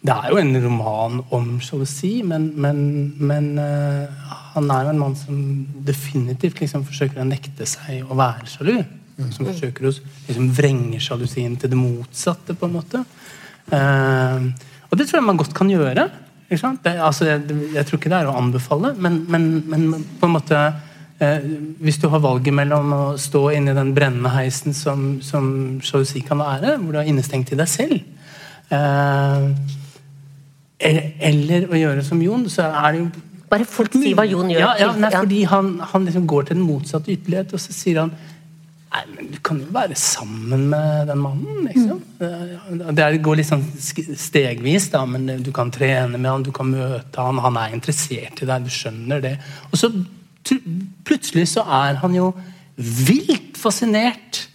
Det er jo en roman om sjalusi, men, men, men uh, han er jo en mann som definitivt liksom forsøker å nekte seg å være sjalu. Mm. Som forsøker å liksom, vrenge sjalusien til det motsatte, på en måte. og det tror jeg man godt kan gjøre. Det, altså, jeg, jeg, tror ikke det er å anbefale, men, men på en måte Eh, hvis du har valget mellom å stå inni den brennende heisen som, som sjalusi kan være, hvor du er innestengt i deg selv, eh, eller å gjøre som Jon, så er det jo Bare folk sier hva Jon gjør. Ja, ja, nei, fordi Han, han liksom går til den motsatte ytterlighet, og så sier han Nei, men du kan jo være sammen med den mannen, liksom. Mm. Det går litt sånn stegvis, da, men du kan trene med han, du kan møte han, han er interessert i deg, du skjønner det. Og så plutselig så er han jo vilt fascinert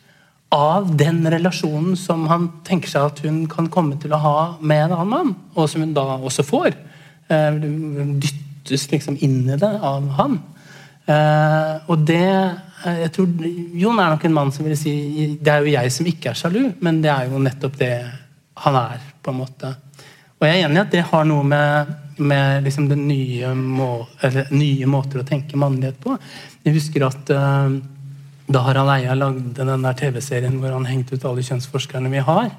av den relasjonen som han tenker seg at hun kan komme til å ha med en annen mann, og som hun da også får. Eh, hun dyttes liksom inn i det av han. Eh, og det eh, jeg tror, Jon er nok en mann som vil si Det er jo jeg som ikke er sjalu, men det er jo nettopp det han er. på en måte. Og jeg er enig i at det har noe med med liksom nye, må, nye, måter å tenke mannlighet på. Jeg husker at uh, da Harald Eia lagde den der TV-serien hvor han hengte ut alle kjønnsforskerne vi har,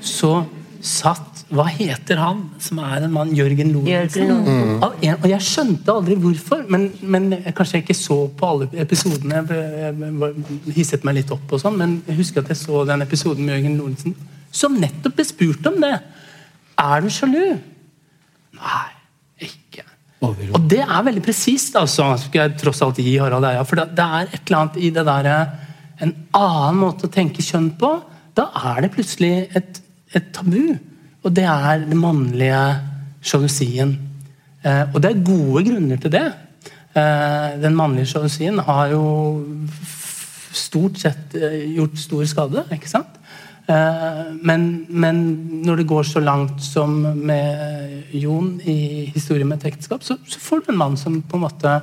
så satt Hva heter han som er en mann? Jørgen Lorentzen. Mm. Og jeg skjønte aldri hvorfor, men, men kanskje jeg ikke så på alle episodene. Jeg, jeg hisset meg litt opp og sånn, men jeg husker at jeg så den episoden med Jørgen Lorentzen som nettopp ble spurt om det. Er du sjalu? Nei. Og det er veldig presist, altså, skal jeg tross alt gi Harald Eia. For det, er et eller annet i det der En annen måte å tenke kjønn på. Da er det plutselig et, et tabu. Og det er den mannlige sjalusien. Eh, og det er gode grunner til det. Eh, den mannlige sjalusien har jo stort sett eh, gjort stor skade. ikke sant? Eh, men, men, når det går så langt som med Jon i historien med et ekteskap, så, så, får du en mann som på en måte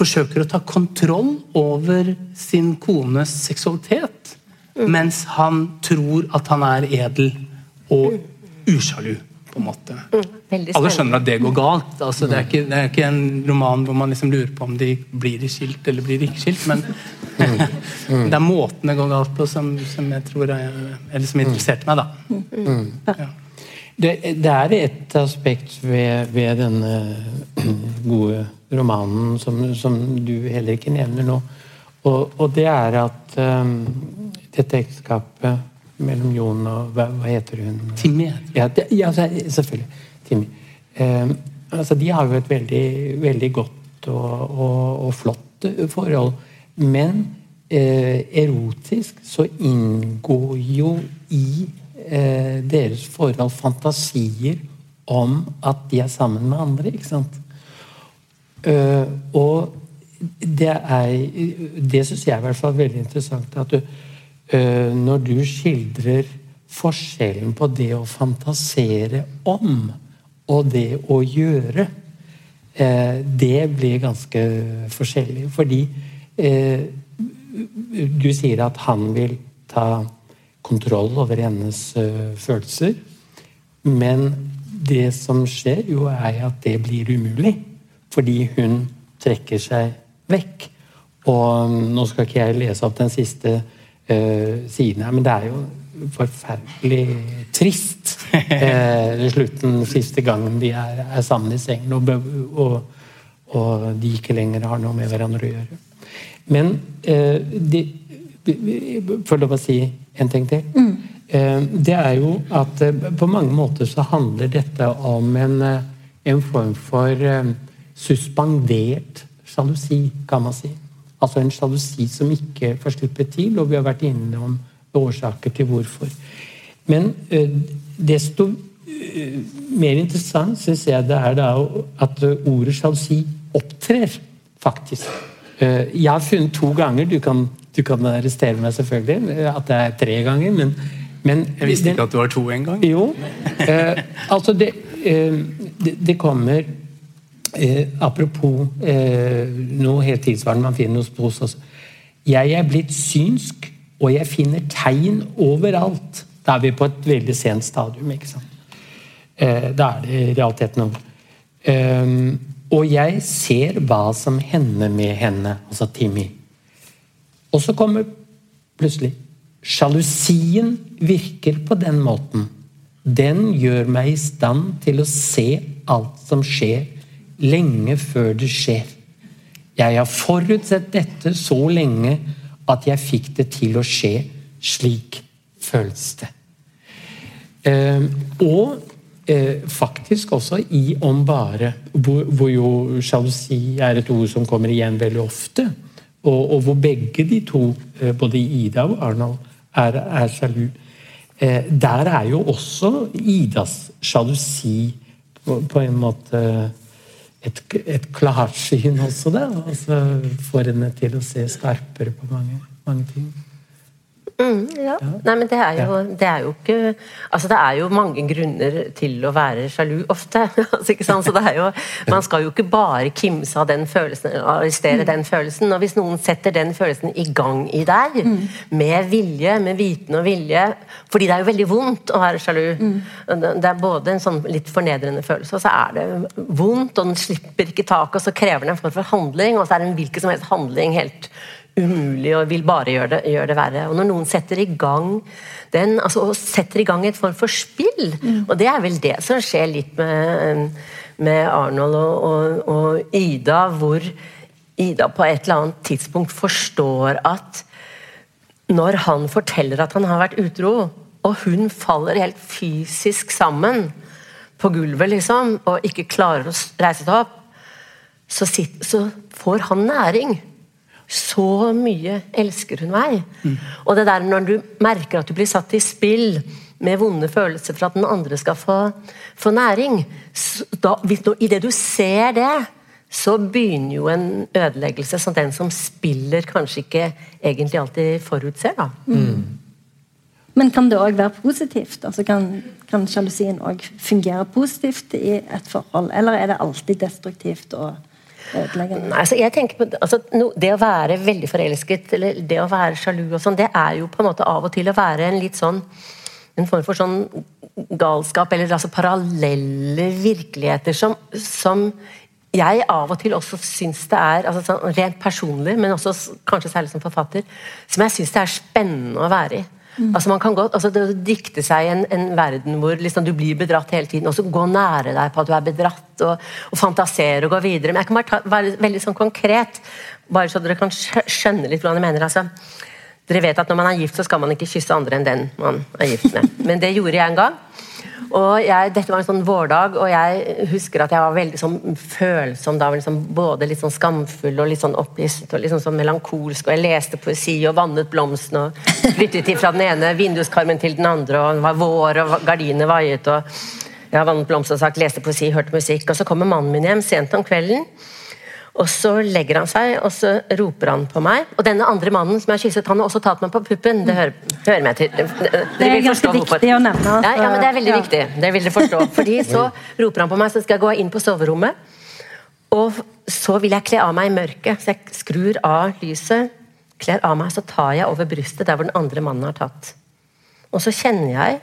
forsøker å ta kontroll over sin kones seksualitet, mm. mens han tror at han er edel og usjalu. på en måte. Mm. Alle skjønner at det går galt. Altså, det, er ikke, det er ikke en roman hvor man liksom lurer på om de blir skilt eller blir ikke skilt, men det er måten det går galt på som, som jeg tror er, eller som interesserte meg. da. Ja. Det, det er et aspekt ved, ved denne gode romanen som, som du heller ikke nevner nå. Og, og det er at um, dette ekteskapet mellom Jon og hva, hva heter hun? Timmy. Ja, det, ja selvfølgelig. Timmy. Um, altså, de har jo et veldig, veldig godt og, og, og flott forhold. Men uh, erotisk så inngår jo i eh, deres forhold fantasier om at de er sammen med andre. ikke sant? Uh, og det er Det syns jeg er i hvert fall veldig interessant. at du, uh, Når du skildrer forskjellen på det å fantasere om og det å gjøre, uh, det blir ganske forskjellig. Fordi du sier at han vil ta kontroll over hennes eh, følelser. Men det som skjer, jo er at det blir umulig. Fordi hun trekker seg vekk. Og mm, nå skal ikke jeg lese opp den siste uh, siden her, men det er jo forferdelig trist. Uh, slutten, siste gangen de er, er sammen i sengen, og, og, og de ikke lenger har noe med hverandre å gjøre. Men uh, de, jeg lov å si en ting til? Eh, det er jo at eh, på mange måter så handler dette om en, eh, en form for suspendert sjalusi, kan man si. Altså en sjalusi som ikke får slippe til, og vi har vært innom årsaker til hvorfor. Men desto mer interessant syns jeg det er da at ordet sjalusi opptrer, faktisk. Eh, jeg har funnet to ganger, du kan, du kan arrestere meg selvfølgelig, at det er tre ganger, men, men Jeg visste ikke at du var to engang. jo. Eh, altså, det, eh, det, det kommer eh, Apropos eh, noe helt tilsvarende man finner hos Bos også. Jeg er blitt synsk, og jeg finner tegn overalt. Da er vi på et veldig sent stadium. ikke sant? Eh, da er det i realiteten over. Eh, og jeg ser hva som hender med henne, altså Timmy. Og så kommer plutselig Sjalusien virker på den måten. Den gjør meg i stand til å se alt som skjer, lenge før det skjer. Jeg har forutsett dette så lenge at jeg fikk det til å skje. Slik føles det. Eh, og eh, faktisk også i Om bare, hvor, hvor jo sjalusi er et ord som kommer igjen veldig ofte. Og, og hvor begge de to, eh, både Ida og Arnold, er, er sjalu. Eh, der er jo også Idas sjalusi på, på en måte et, et klarsyn også, da. Altså får henne til å se skarpere på mange, mange ting. Mm, ja. Nei, men det er, jo, det er jo ikke Altså, det er jo mange grunner til å være sjalu ofte. altså, ikke sant? Så det er jo, man skal jo ikke bare kimse av den følelsen, arrestere arrestere den følelsen. Og hvis noen setter den følelsen i gang i deg, med vilje, med viten og vilje Fordi det er jo veldig vondt å være sjalu. Det er både en sånn litt fornedrende følelse, og så er det vondt, og den slipper ikke taket, og så krever den en form for handling, og så er det en hvilken som helst handling helt umulig og vil bare gjøre det, gjøre det verre. Og når noen setter i gang den, altså og setter i gang et form for spill, og det er vel det som skjer litt med, med Arnold og, og, og Ida, hvor Ida på et eller annet tidspunkt forstår at når han forteller at han har vært utro, og hun faller helt fysisk sammen på gulvet, liksom, og ikke klarer å reise seg opp, så, sitt, så får han næring. Så mye elsker hun meg. Og det der når du merker at du blir satt i spill med vonde følelser for at den andre skal få, få næring da, Idet du ser det, så begynner jo en ødeleggelse som den som spiller, kanskje ikke egentlig alltid forutser. da. Men kan det òg være positivt? Altså kan, kan sjalusien òg fungere positivt i et forhold, eller er det alltid destruktivt og ødeleggende? Altså jeg tenker på, altså, no, Det å være veldig forelsket eller det å være sjalu, og sånn, det er jo på en måte av og til å være en litt sånn en form for sånn galskap, eller altså parallelle virkeligheter som, som jeg av og til også syns det er altså sånn rent personlig, men også kanskje særlig som forfatter, som jeg syns det er spennende å være i. Mm. Altså man kan godt, altså det å Dikte seg en, en verden hvor liksom du blir bedratt hele tiden, og så gå nære deg på at du er bedratt, og, og fantasere og gå videre. Men jeg kan bare ta, være veldig sånn konkret, bare så dere kan skjønne litt hvordan jeg mener. altså dere vet at Når man er gift, så skal man ikke kysse andre enn den man er gift med. Men det gjorde jeg en gang. Og jeg, Dette var en sånn vårdag, og jeg husker at jeg var veldig sånn følsom da. Liksom, både litt sånn skamfull og litt sånn oppgitt og litt sånn, sånn melankolsk. Og jeg leste poesi og vannet blomstene og flyttet fra den ene vinduskarmen til den andre. Og det var vår, og gardinene vaiet. og jeg vannet blomster og sagt, leste poesi, hørte musikk. Og så kommer mannen min hjem sent om kvelden. Og så legger han seg, og så roper han på meg. Og denne andre mannen som jeg har kysset, han har også tatt meg på puppen. Det hører, hører meg til. Dere det er ganske viktig å nevne. Ja, ja, men det er veldig ja. viktig. Det vil dere forstå. Fordi så roper han på meg, så skal jeg gå inn på soverommet. Og så vil jeg kle av meg i mørket. Så jeg skrur av lyset, kler av meg, så tar jeg over brystet der hvor den andre mannen har tatt. Og så kjenner jeg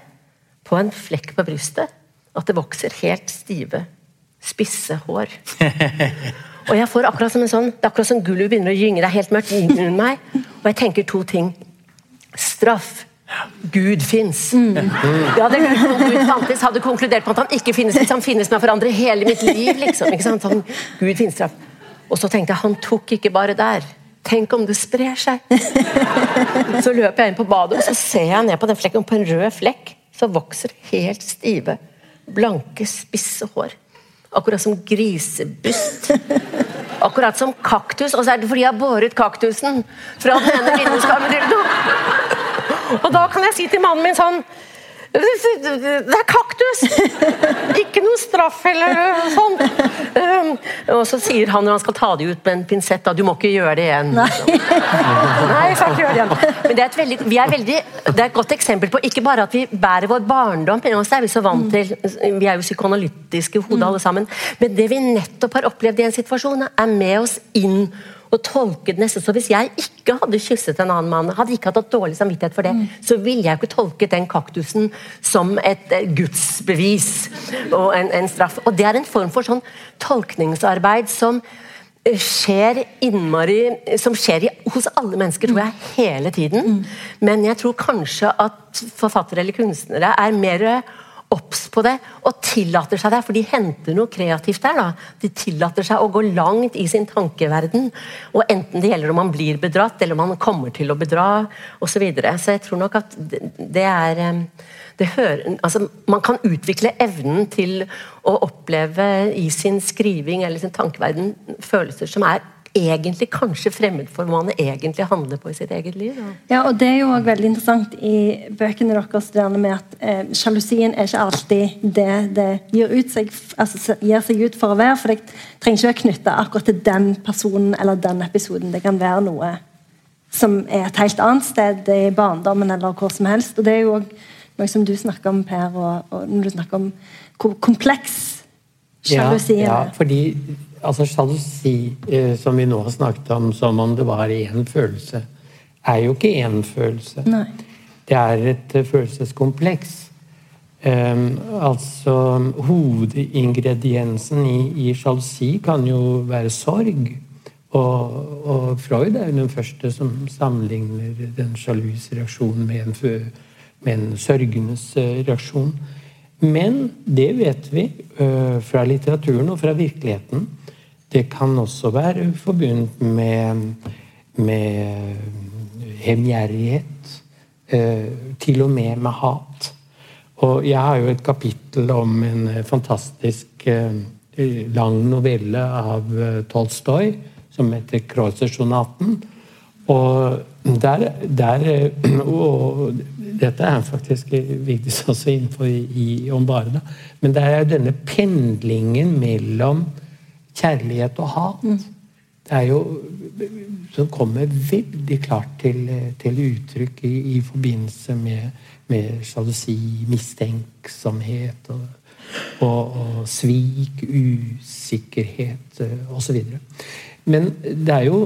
på en flekk på brystet at det vokser helt stive, spisse hår. Og jeg får akkurat som en sånn, Det er akkurat som gulvet begynner å gynge. Det er helt mørkt rundt meg. Og jeg tenker to ting. Straff. Gud fins. Mm. Ja, det Gud fantes, hadde konkludert på at han ikke finnes hvis han finnes med for andre hele mitt liv. liksom, ikke sant? Han, Gud finnes straff. Og så tenkte jeg han tok ikke bare der. Tenk om det sprer seg! Så løper jeg inn på badet og så ser jeg ned på den flekken. På en rød flekk så vokser helt stive, blanke, spisse hår. Akkurat som grisebust. Akkurat som kaktus. Og så er det fordi jeg har båret kaktusen fra den ene vinduskarmen. Og da kan jeg si til mannen min sånn det er kaktus! Ikke noe straff eller sånn. Um, og så sier han når han skal ta det ut med en pinsett da, du må ikke gjøre det igjen. Nei, Nei jeg skal ikke gjøre det igjen. Men det er, et veldig, er veldig, det er et godt eksempel på ikke bare at vi bærer vår barndom, men også er vi så vant til Vi er jo psykoanalytiske i hodet alle sammen. Men det vi nettopp har opplevd i en situasjon, er med oss inn og tolke det neste. Så hvis jeg ikke hadde kysset en annen mann, hadde ikke hatt dårlig samvittighet for det, mm. så ville jeg ikke tolket den kaktusen som et eh, gudsbevis og en, en, straff. Og det er en form for sånn tolkningsarbeid som eh, skjer innmari Som skjer i, hos alle mennesker, tror jeg, hele tiden. Mm. Men jeg tror kanskje at forfattere eller kunstnere er mer obs på det og tillater seg det, for de henter noe kreativt der. da. De tillater seg å gå langt i sin tankeverden, og enten det gjelder om man blir bedratt, eller om man kommer til å bedra, osv. Så, videre. så jeg tror nok at det er det hører, altså, Man kan utvikle evnen til å oppleve i sin skriving eller sin tankeverden følelser som er egentlig kanskje fremmed for hva han egentlig handler på i sitt eget liv. Da. Ja, og Det er jo også veldig interessant i bøkene deres det med at eh, sjalusien er ikke alltid det det gir, seg, altså, gir, seg, ut for å være. For det trenger ikke være knytta akkurat til den personen eller den episoden. Det kan være noe som er et helt annet sted i barndommen eller hvor som helst. Og Det er jo noe som du snakker om, Per, og, og når du snakker om hvor kompleks sjalusien er. Ja, ja, fordi altså Sjalusi, eh, som vi nå har snakket om som om det var én følelse, er jo ikke én følelse. Nei. Det er et uh, følelseskompleks. Um, altså Hovedingrediensen i, i sjalusi kan jo være sorg. Og, og, Freud er jo den første som sammenligner den sjalus reaksjonen med en, med en sørgenes uh, reaksjon. Men det vet vi fra litteraturen og fra virkeligheten det kan også være forbundet med, med hevngjerrighet. Eh, til og med med hat. Og jeg har jo et kapittel om en fantastisk eh, lang novelle av eh, Tolstoy som heter 'Kreuzersonaten'. Og der, der og dette er faktisk viktig også innenfor i, om bare, men det er denne pendlingen mellom kjærlighet og hat. Mm. Det er jo Som kommer veldig klart til, til uttrykk i, i, forbindelse med, med sjalusi, mistenksomhet og, og, og svik, usikkerhet eh, osv. Men det er jo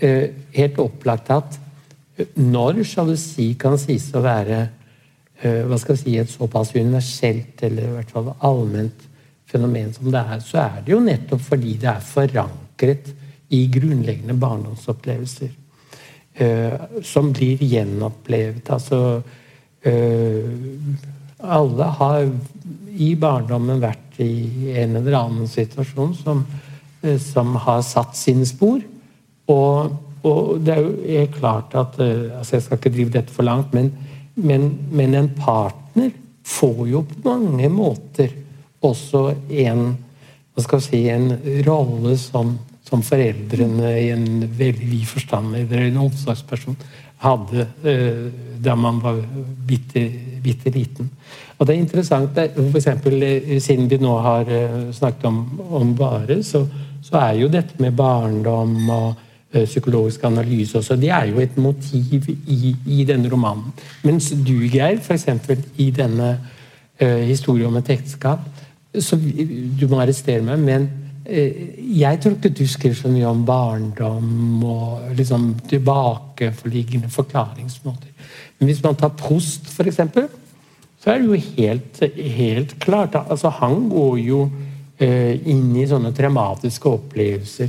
eh, helt opplagt at når sjalusi kan sies å være eh, hva skal jeg si, et såpass universelt eller i hvert fall allment fenomen som det er, så er det jo nettopp fordi det er forankret i grunnleggende barndomsopplevelser. Uh, som blir gjenopplevd. Altså uh, Alle har i barndommen vært i en eller annen situasjon som, uh, som har satt sine spor. Og, og, det er jo er klart at altså Jeg skal ikke drive dette for langt, men, men, men en partner får jo på mange måter også en hva skal si, en rolle som, som foreldrene i en veldig vid forstand, eller en omsorgsperson, hadde eh, da man var bitte, bitte, liten. Og det er interessant, for eksempel, eh, Siden vi nå har eh, snakket om, om bare, så, så, er jo dette med barndom og eh, psykologisk analyse også, det er jo et motiv i, i denne romanen. Mens du, Geir, f.eks. i denne uh, historien om et ekteskap, så Du må arrestere meg, men eh, jeg tror ikke du skriver så mye om barndom og liksom tilbakeforliggende forklaringsmåter. Men hvis man tar Prost, f.eks., så er det jo helt, helt klart altså Han går jo eh, inn i sånne traumatiske opplevelser.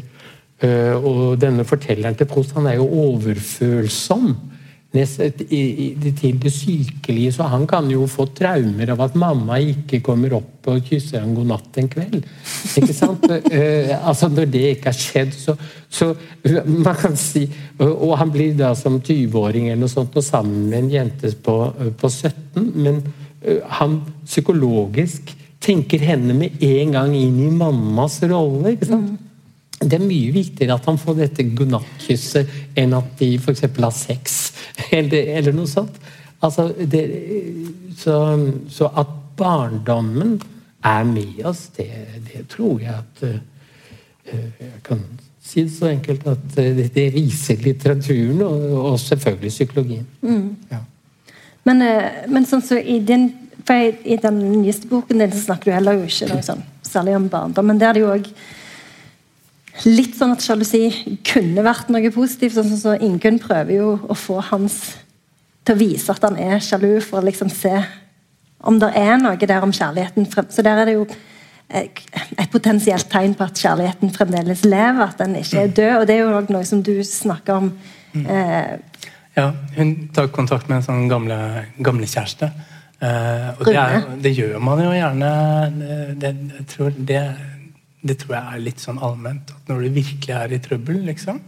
Eh, og denne fortelleren til Prost han er jo overfølsom til det sykelige, så han kan jo få traumer av at mamma ikke kommer opp og kysser ham god natt en kveld. Ikke sant? uh, altså Når det ikke har skjedd, så, så man kan si Og han blir da som 20-åring eller noe sånt og sammen med en jente på, på 17, men uh, han psykologisk tenker henne med en gang inn i mammas rolle. ikke sant? Mm det er mye viktigere at han får dette godnattkysset enn at de f.eks. har sex, eller, eller, noe sånt. Altså, det, så, så, at barndommen er med oss, det, det tror jeg at uh, Jeg kan si det så enkelt at uh, det, det, viser litteraturen, og, og selvfølgelig psykologien. Mm. Ja. Men, uh, men sånn så i din for I den nyeste boken din så snakker du heller jo ikke noe sånn, særlig om barndom, men der er det jo også litt sånn at sjalusi kunne vært noe positivt. sånn Så Ingunn prøver jo å få Hans til å vise at han er sjalu, for å liksom se om det er noe der om kjærligheten. Så der er det jo et potensielt tegn på at kjærligheten fremdeles lever, at den ikke er død. Og det er jo noe som du snakker om. Mm. Eh, ja, hun tar kontakt med en sånn gamle, gamle kjæreste. Eh, og det, er, det, gjør man jo gjerne. Det, jeg tror det det tror jeg er litt sånn allment. At når du virkelig er i trøbbel liksom,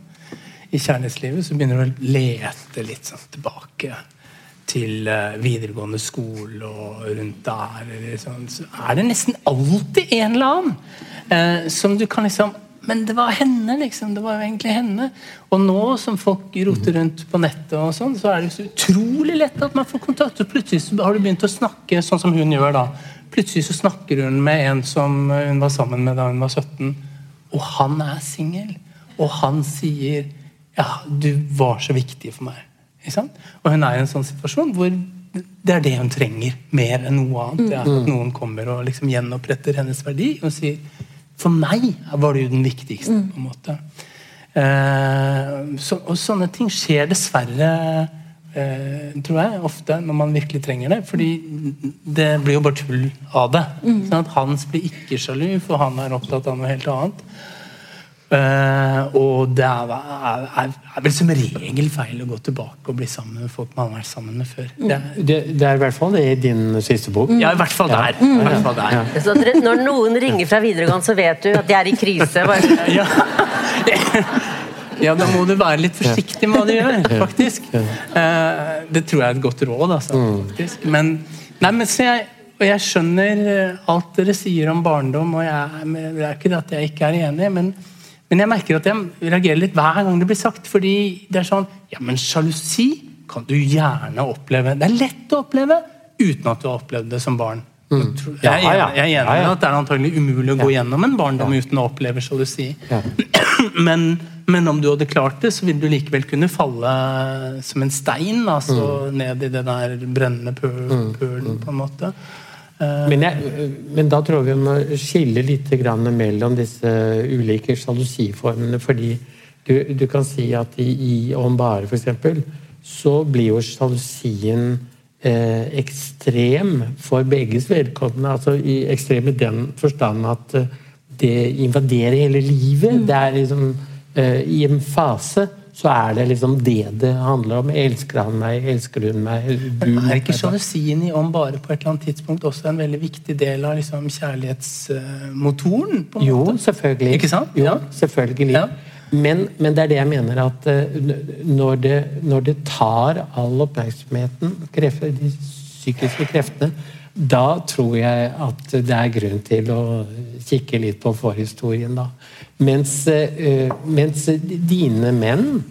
i kjærlighetslivet, så begynner du å lete litt sånn tilbake til uh, videregående skole og rundt der. Sånn, så er det nesten alltid en eller annen eh, som du kan liksom Men det var henne, liksom. Det var jo egentlig henne. Og nå som folk roter rundt på nettet, og sånn, så er det så utrolig lett at man får kontakt. Og plutselig har du begynt å snakke sånn som hun gjør da Plutselig så snakker hun med en som hun var sammen med da hun var 17, og han er singel. Og han sier ja, du var så viktig for meg. Og hun er i en sånn situasjon hvor det er det hun trenger mer enn noe annet. Det er at mm. noen kommer og liksom gjenoppretter hennes verdi og sier For meg var du den viktigste. Mm. på en måte. Eh, så, og sånne ting skjer dessverre Eh, tror jeg, ofte når man virkelig trenger det. fordi det blir jo bare tull av det. Mm. Sånn at Hans blir ikke sjalu, for han er opptatt av noe helt annet. Uh, og det er, er, er, vel som regel feil å gå tilbake og bli sammen med folk man har vært sammen med før. Det, det, det er i hvert fall det i din siste bok. Ja, i hvert fall der. Ja. Mm. Hvert fall der. Ja. Så når noen ringer fra videregående, så vet du at de er i krise? ja. Ja, da må du være litt forsiktig med hva du gjør, faktisk. Eh, det tror jeg er et godt råd, altså. Mm. faktisk. Men, nei, men jeg, og jeg skjønner eh, alt dere sier om barndom, og jeg, det er ikke det at jeg ikke er enig, men, men jeg merker at jeg reagerer litt hver gang det blir sagt. Fordi det er sånn Ja, men sjalusi kan du gjerne oppleve. Det er lett å oppleve uten at du har opplevd det som barn. Mm. Jeg, er enig, jeg er enig i at det er antagelig umulig å gå gjennom en barndom uten å oppleve sjalusi. Men men om du hadde klart det, så ville du likevel kunne falle som en stein altså mm. ned i den der brennende pølen, mm. mm. på en måte. Men, jeg, men, da tror jeg vi må skille litt mellom disse ulike sjalusiformene. Fordi du, du, kan si at i, i Om bare, f.eks., så blir jo sjalusien eh, ekstrem for begges vedkommende. altså i Ekstrem i den forstand at eh, det invaderer hele livet. Det er liksom eh, I en fase så er det liksom det det handler om. Elsker han meg? Elsker hun meg? Du Men er ikke sjalusien i om bare på et eller annet tidspunkt også en veldig viktig del av liksom, kjærlighetsmotoren? Jo, selvfølgelig. Ikke sant? Jo, Ja. selvfølgelig. Ja. Men, men det er det jeg mener at eh, når det, når det tar all oppmerksomheten, krefter, de psykiske kreftene, da tror jeg at det er grunn til å kikke litt på forhistorien, da. Mens, eh, mens dine menn,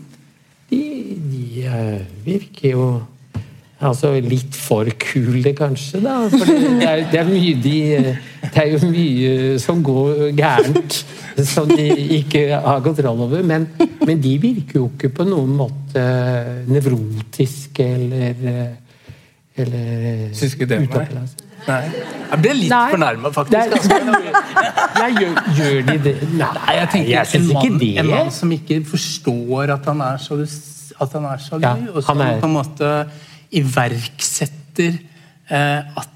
de, de eh, virker jo Altså litt for kule, kanskje, da. For det, det, er, det, er mye de, det er jo mye som går gærent, som de ikke har kontroll over. Men, men de virker jo ikke på noen måte nevrotiske eller eller Syns ikke det, nei. Nei. Jeg ble litt fornærma, Det faktisk. er- Nei, gjør, gjør de det? Nei, jeg tenker jeg en mann, det. en mann som ikke forstår at han er sjalu, at han er sjalu Ja, og som er- på en måte iverksetter eh, at,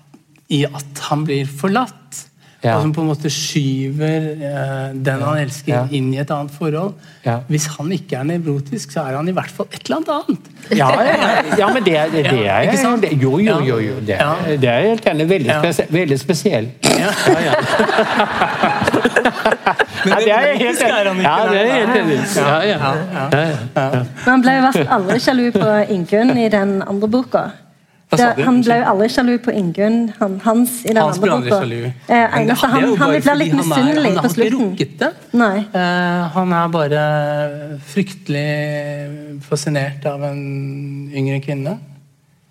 i at han blir forlatt. Ja. Og som på en måte skyver eh, den han elsker, Ja. inn i et annet forhold. Ja. Hvis han ikke er nevrotisk, så er han i hvert fall et eller annet annet. Ja, ja, ja, men det, det, det er ikke sant? det- Jo, jo, jo. jo det, Ja. er, det er helt enig. Veldig, Ja. spes veldig spesiell. Ja. Ja, det er jeg helt er enig Ja, det er helt enig. Ja, ja. Ja, ja. Men han ble i hvert fall aldri sjalu på Ingunn i den andre boka. Det, han ble jo aldri sjalu på Ingunn han, hans i den Hans ble andre aldri boka. sjalu. Eh, eneste, han, han blir litt misunnelig på slutten. Han har ikke rukket det. Nei. Eh, han er bare fryktelig fascinert av en yngre kvinne.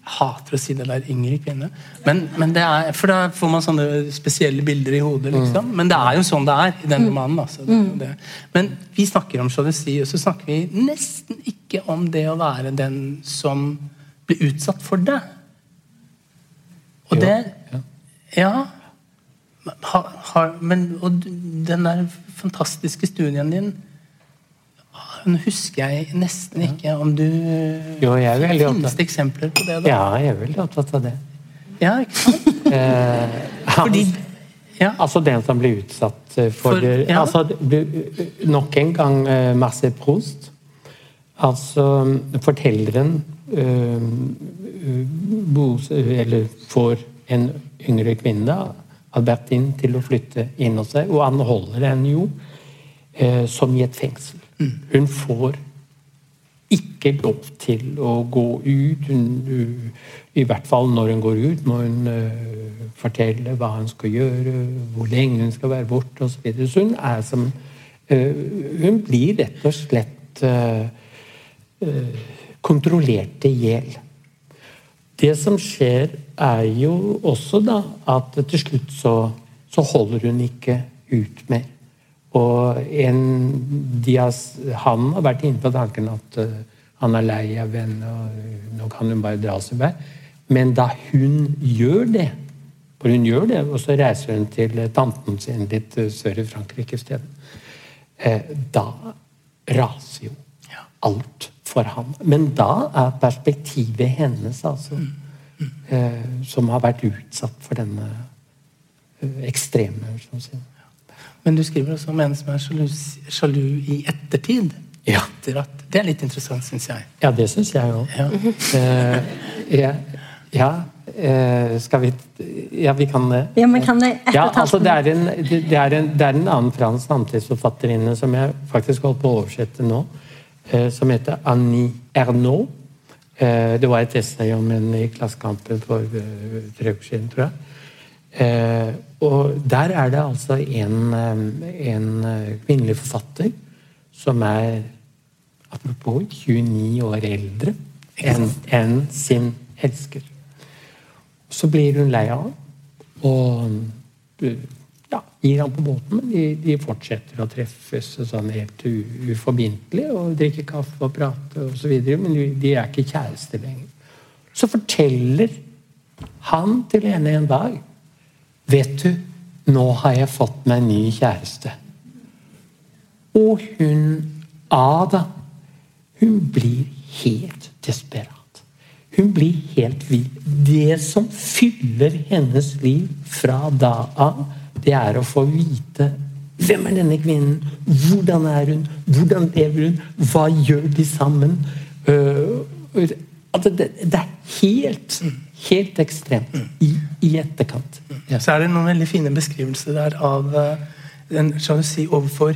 Jeg hater å si det der, yngre kvinne. Men, men det er, for da får man sånne spesielle bilder i hodet. liksom. Men det er jo sånn det er i den romanen. Altså. Det, det. Men vi snakker om sjalusi, og så snakker vi nesten ikke om det å være den som blir utsatt for det. Og Jo, det ja. Ha, ha, men og den der fantastiske studien din Nå husker jeg nesten ikke om du Jo, Finnes det eksempler på det? da? ja, jeg er veldig opptatt av det. Ja, ikke sant? Eh, Fordi ja, altså den som blir utsatt eh, for, For- ja. altså, Nok en gang uh, Marcel Proust. Altså fortelleren eh, får en yngre kvinne, Albertine, til å flytte inn hos seg. Og han holder henne jo eh, som i et fengsel. Hun får ikke lov til å gå ut. Hun, I hvert fall når hun går ut, må hun uh, fortelle hva hun skal gjøre, hvor lenge hun skal være borte osv. Så, videre. så hun er som uh, Hun blir rett og slett uh, uh, kontrollert i hjel. Det som skjer, er jo også da at til slutt så, så holder hun ikke ut mer. Og en, har, han har vært inne på tanken at eh, han er lei av henne, og nå kan hun bare dra seg vei. Men da hun gjør det, for hun gjør det, og så reiser hun til eh, tanten sin litt eh, sør i Frankrike isteden, eh, da raser jo alt for ham. Men da er perspektivet hennes, altså, eh, som har vært utsatt for denne eh, ekstreme sånn. Men du skriver også om en som er sjalu, sjalu i ettertid. Ja. Etter at, det er litt interessant, syns jeg. Ja, det syns jeg òg. Ja. Eh, ja, ja eh, skal vi Ja, vi kan det. Ja, men kan det Ja, altså det er, en, det, det, er en, det er en annen fransk samtidsforfatterinne som jeg faktisk holdt på å oversette nå, eh, som heter Annie Ernaux. Eh, det var et essay om henne i Klassekampen for eh, tre uker siden, tror jeg. Eh, og der er det altså en, eh, en eh, kvinnelig forfatter som er apropos 29 år eldre enn en sin elsker. Så blir hun lei av ham og eh, ja, gir han på båten. Men de, de fortsetter å treffes sånn helt uforbindelig og drikke kaffe og prate osv. Men de, er ikke kjærester lenger. Så forteller han til henne en dag Vet du, nå har jeg fått meg en ny kjæreste. Og hun Ada, hun blir helt desperat. Hun blir helt vill. det som fyller hennes liv fra da av, det er å få vite hvem er denne kvinnen? Hvordan er hun? Hvordan lever hun? Hva gjør de sammen? Altså det, er helt, helt ekstremt i, i etterkant. Ja. Så er det noen veldig fine beskrivelser der av uh, en sjalusi overfor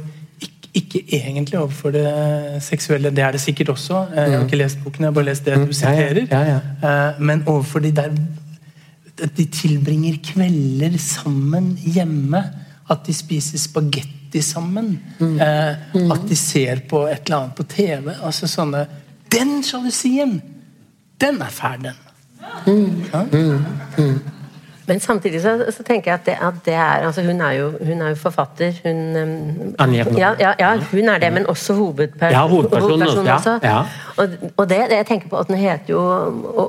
ikke, egentlig overfor det seksuelle, det er det sikkert også. Jeg har ikke lest boken, jeg har bare lest det du siterer. Ja, ja, men overfor de der De tilbringer kvelder sammen hjemme at de spiser spagetti sammen. Mm. Eh, mm. At de ser på et eller annet på TV. altså sånne, Den sjalusien! Den er fæl, den. Ja? Mm. Men samtidig så, så, tenker jeg at det, at det er altså hun, er jo, hun er jo forfatter. Hun, um, ja, ja, ja, hun er det, men også hovedperson, ja, hovedpersonen. hovedpersonen også. Og, og det, det, jeg tenker på at den heter jo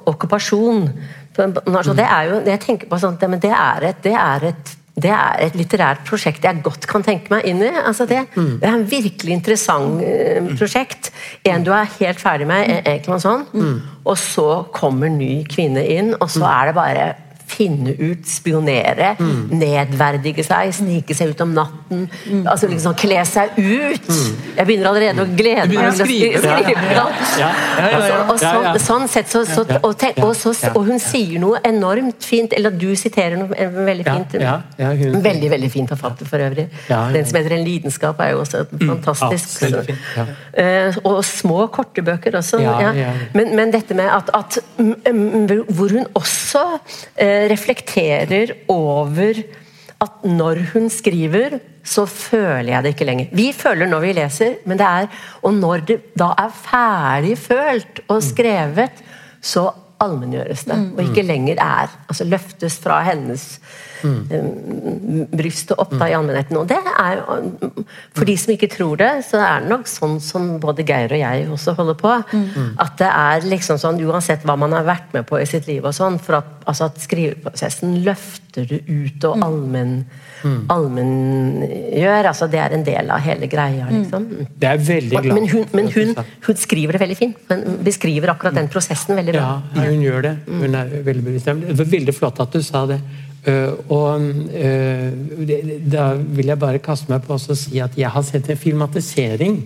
okkupasjon. Altså, det er jo, jeg tenker på sånt, men det er et, det er et det er et litterært prosjekt jeg godt kan tenke meg inn i. Altså det, mm. det, er en virkelig interessant uh, prosjekt. En du er helt ferdig med, egentlig noe sånt. Mm. Og så kommer ny kvinne inn, og så mm. er det bare finne ut, spionere, mm. nedverdige seg, snike seg ut om natten. Mm. altså liksom Kle seg ut! Mm. Jeg begynner allerede å glede meg til å skrive. skrive sånn sett, så, så, og, tenk, og, så, og, hun sier noe enormt fint, eller du siterer noe veldig fint. Hun, veldig veldig fin forfatter for øvrig. Den som heter 'En lidenskap', er jo også mm. fantastisk. Uh, og små, korte bøker også. Men, men, dette med at, at hvor hun også uh, reflekterer over at når hun skriver, så føler jeg det ikke lenger. Vi føler når vi leser, men det er Og når det da er ferdig følt og skrevet, så allmenngjøres det. Og ikke lenger er altså løftes fra hennes mm. og opp da i allmennheten. Og det er jo For de som ikke tror det, så er det nok sånn som både Geir og jeg også holder på. Mm. At det er liksom sånn, uansett hva man har vært med på i sitt liv og sånn, for at, altså at skriveprosessen løfter det ut og allmenngjør. mm. allmenngjør. Altså det er en del av hele greia, liksom. Det er veldig glad Men, hun, men hun, hun, skriver det veldig fint. Hun beskriver akkurat den prosessen veldig bra. Ja, hun gjør det. Hun er veldig bevisst. Det var veldig flott at du sa det. Uh, og uh, da vil jeg bare kaste meg på å si at jeg har sett en filmatisering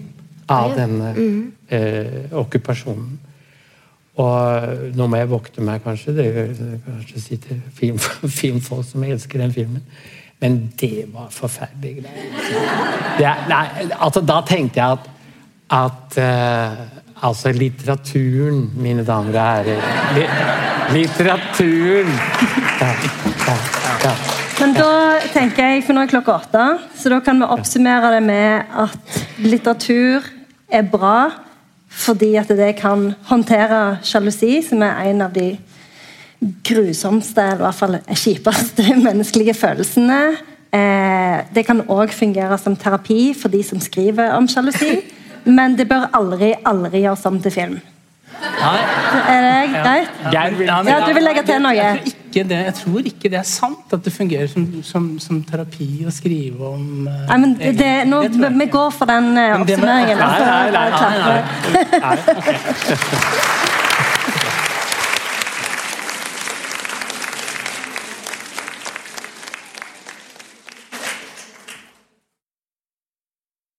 av denne uh, okkupasjonen. Og nå må jeg vokte meg, kanskje. Det kanskje sitter film, filmfolk som elsker den filmen. Men det var forferdelige greier. Altså, da tenkte jeg at, at Altså litteraturen, mine damer og herrer. Litteraturen! Ja, ja, ja. Men da tenker jeg, for nå er klokka åtte, så da kan vi oppsummere det med at litteratur er bra fordi at det kan håndtere sjalusi, som er en av de grusomste, eller i hvert fall kjipeste menneskelige følelsene. Eh, det kan òg fungere som terapi for de som skriver om sjalusi. Men det bør aldri, aldri gjøres om til film. Nei. Er det greit? Ja. ja, du vil legge til noe? Jeg tror, ikke det, jeg tror ikke det er sant at det fungerer som, som, som terapi å skrive om uh, Nei, men det, det, nå, Vi går for den uh, oppsummeringen. Nei, nei, nei, nei, nei, nei. nei.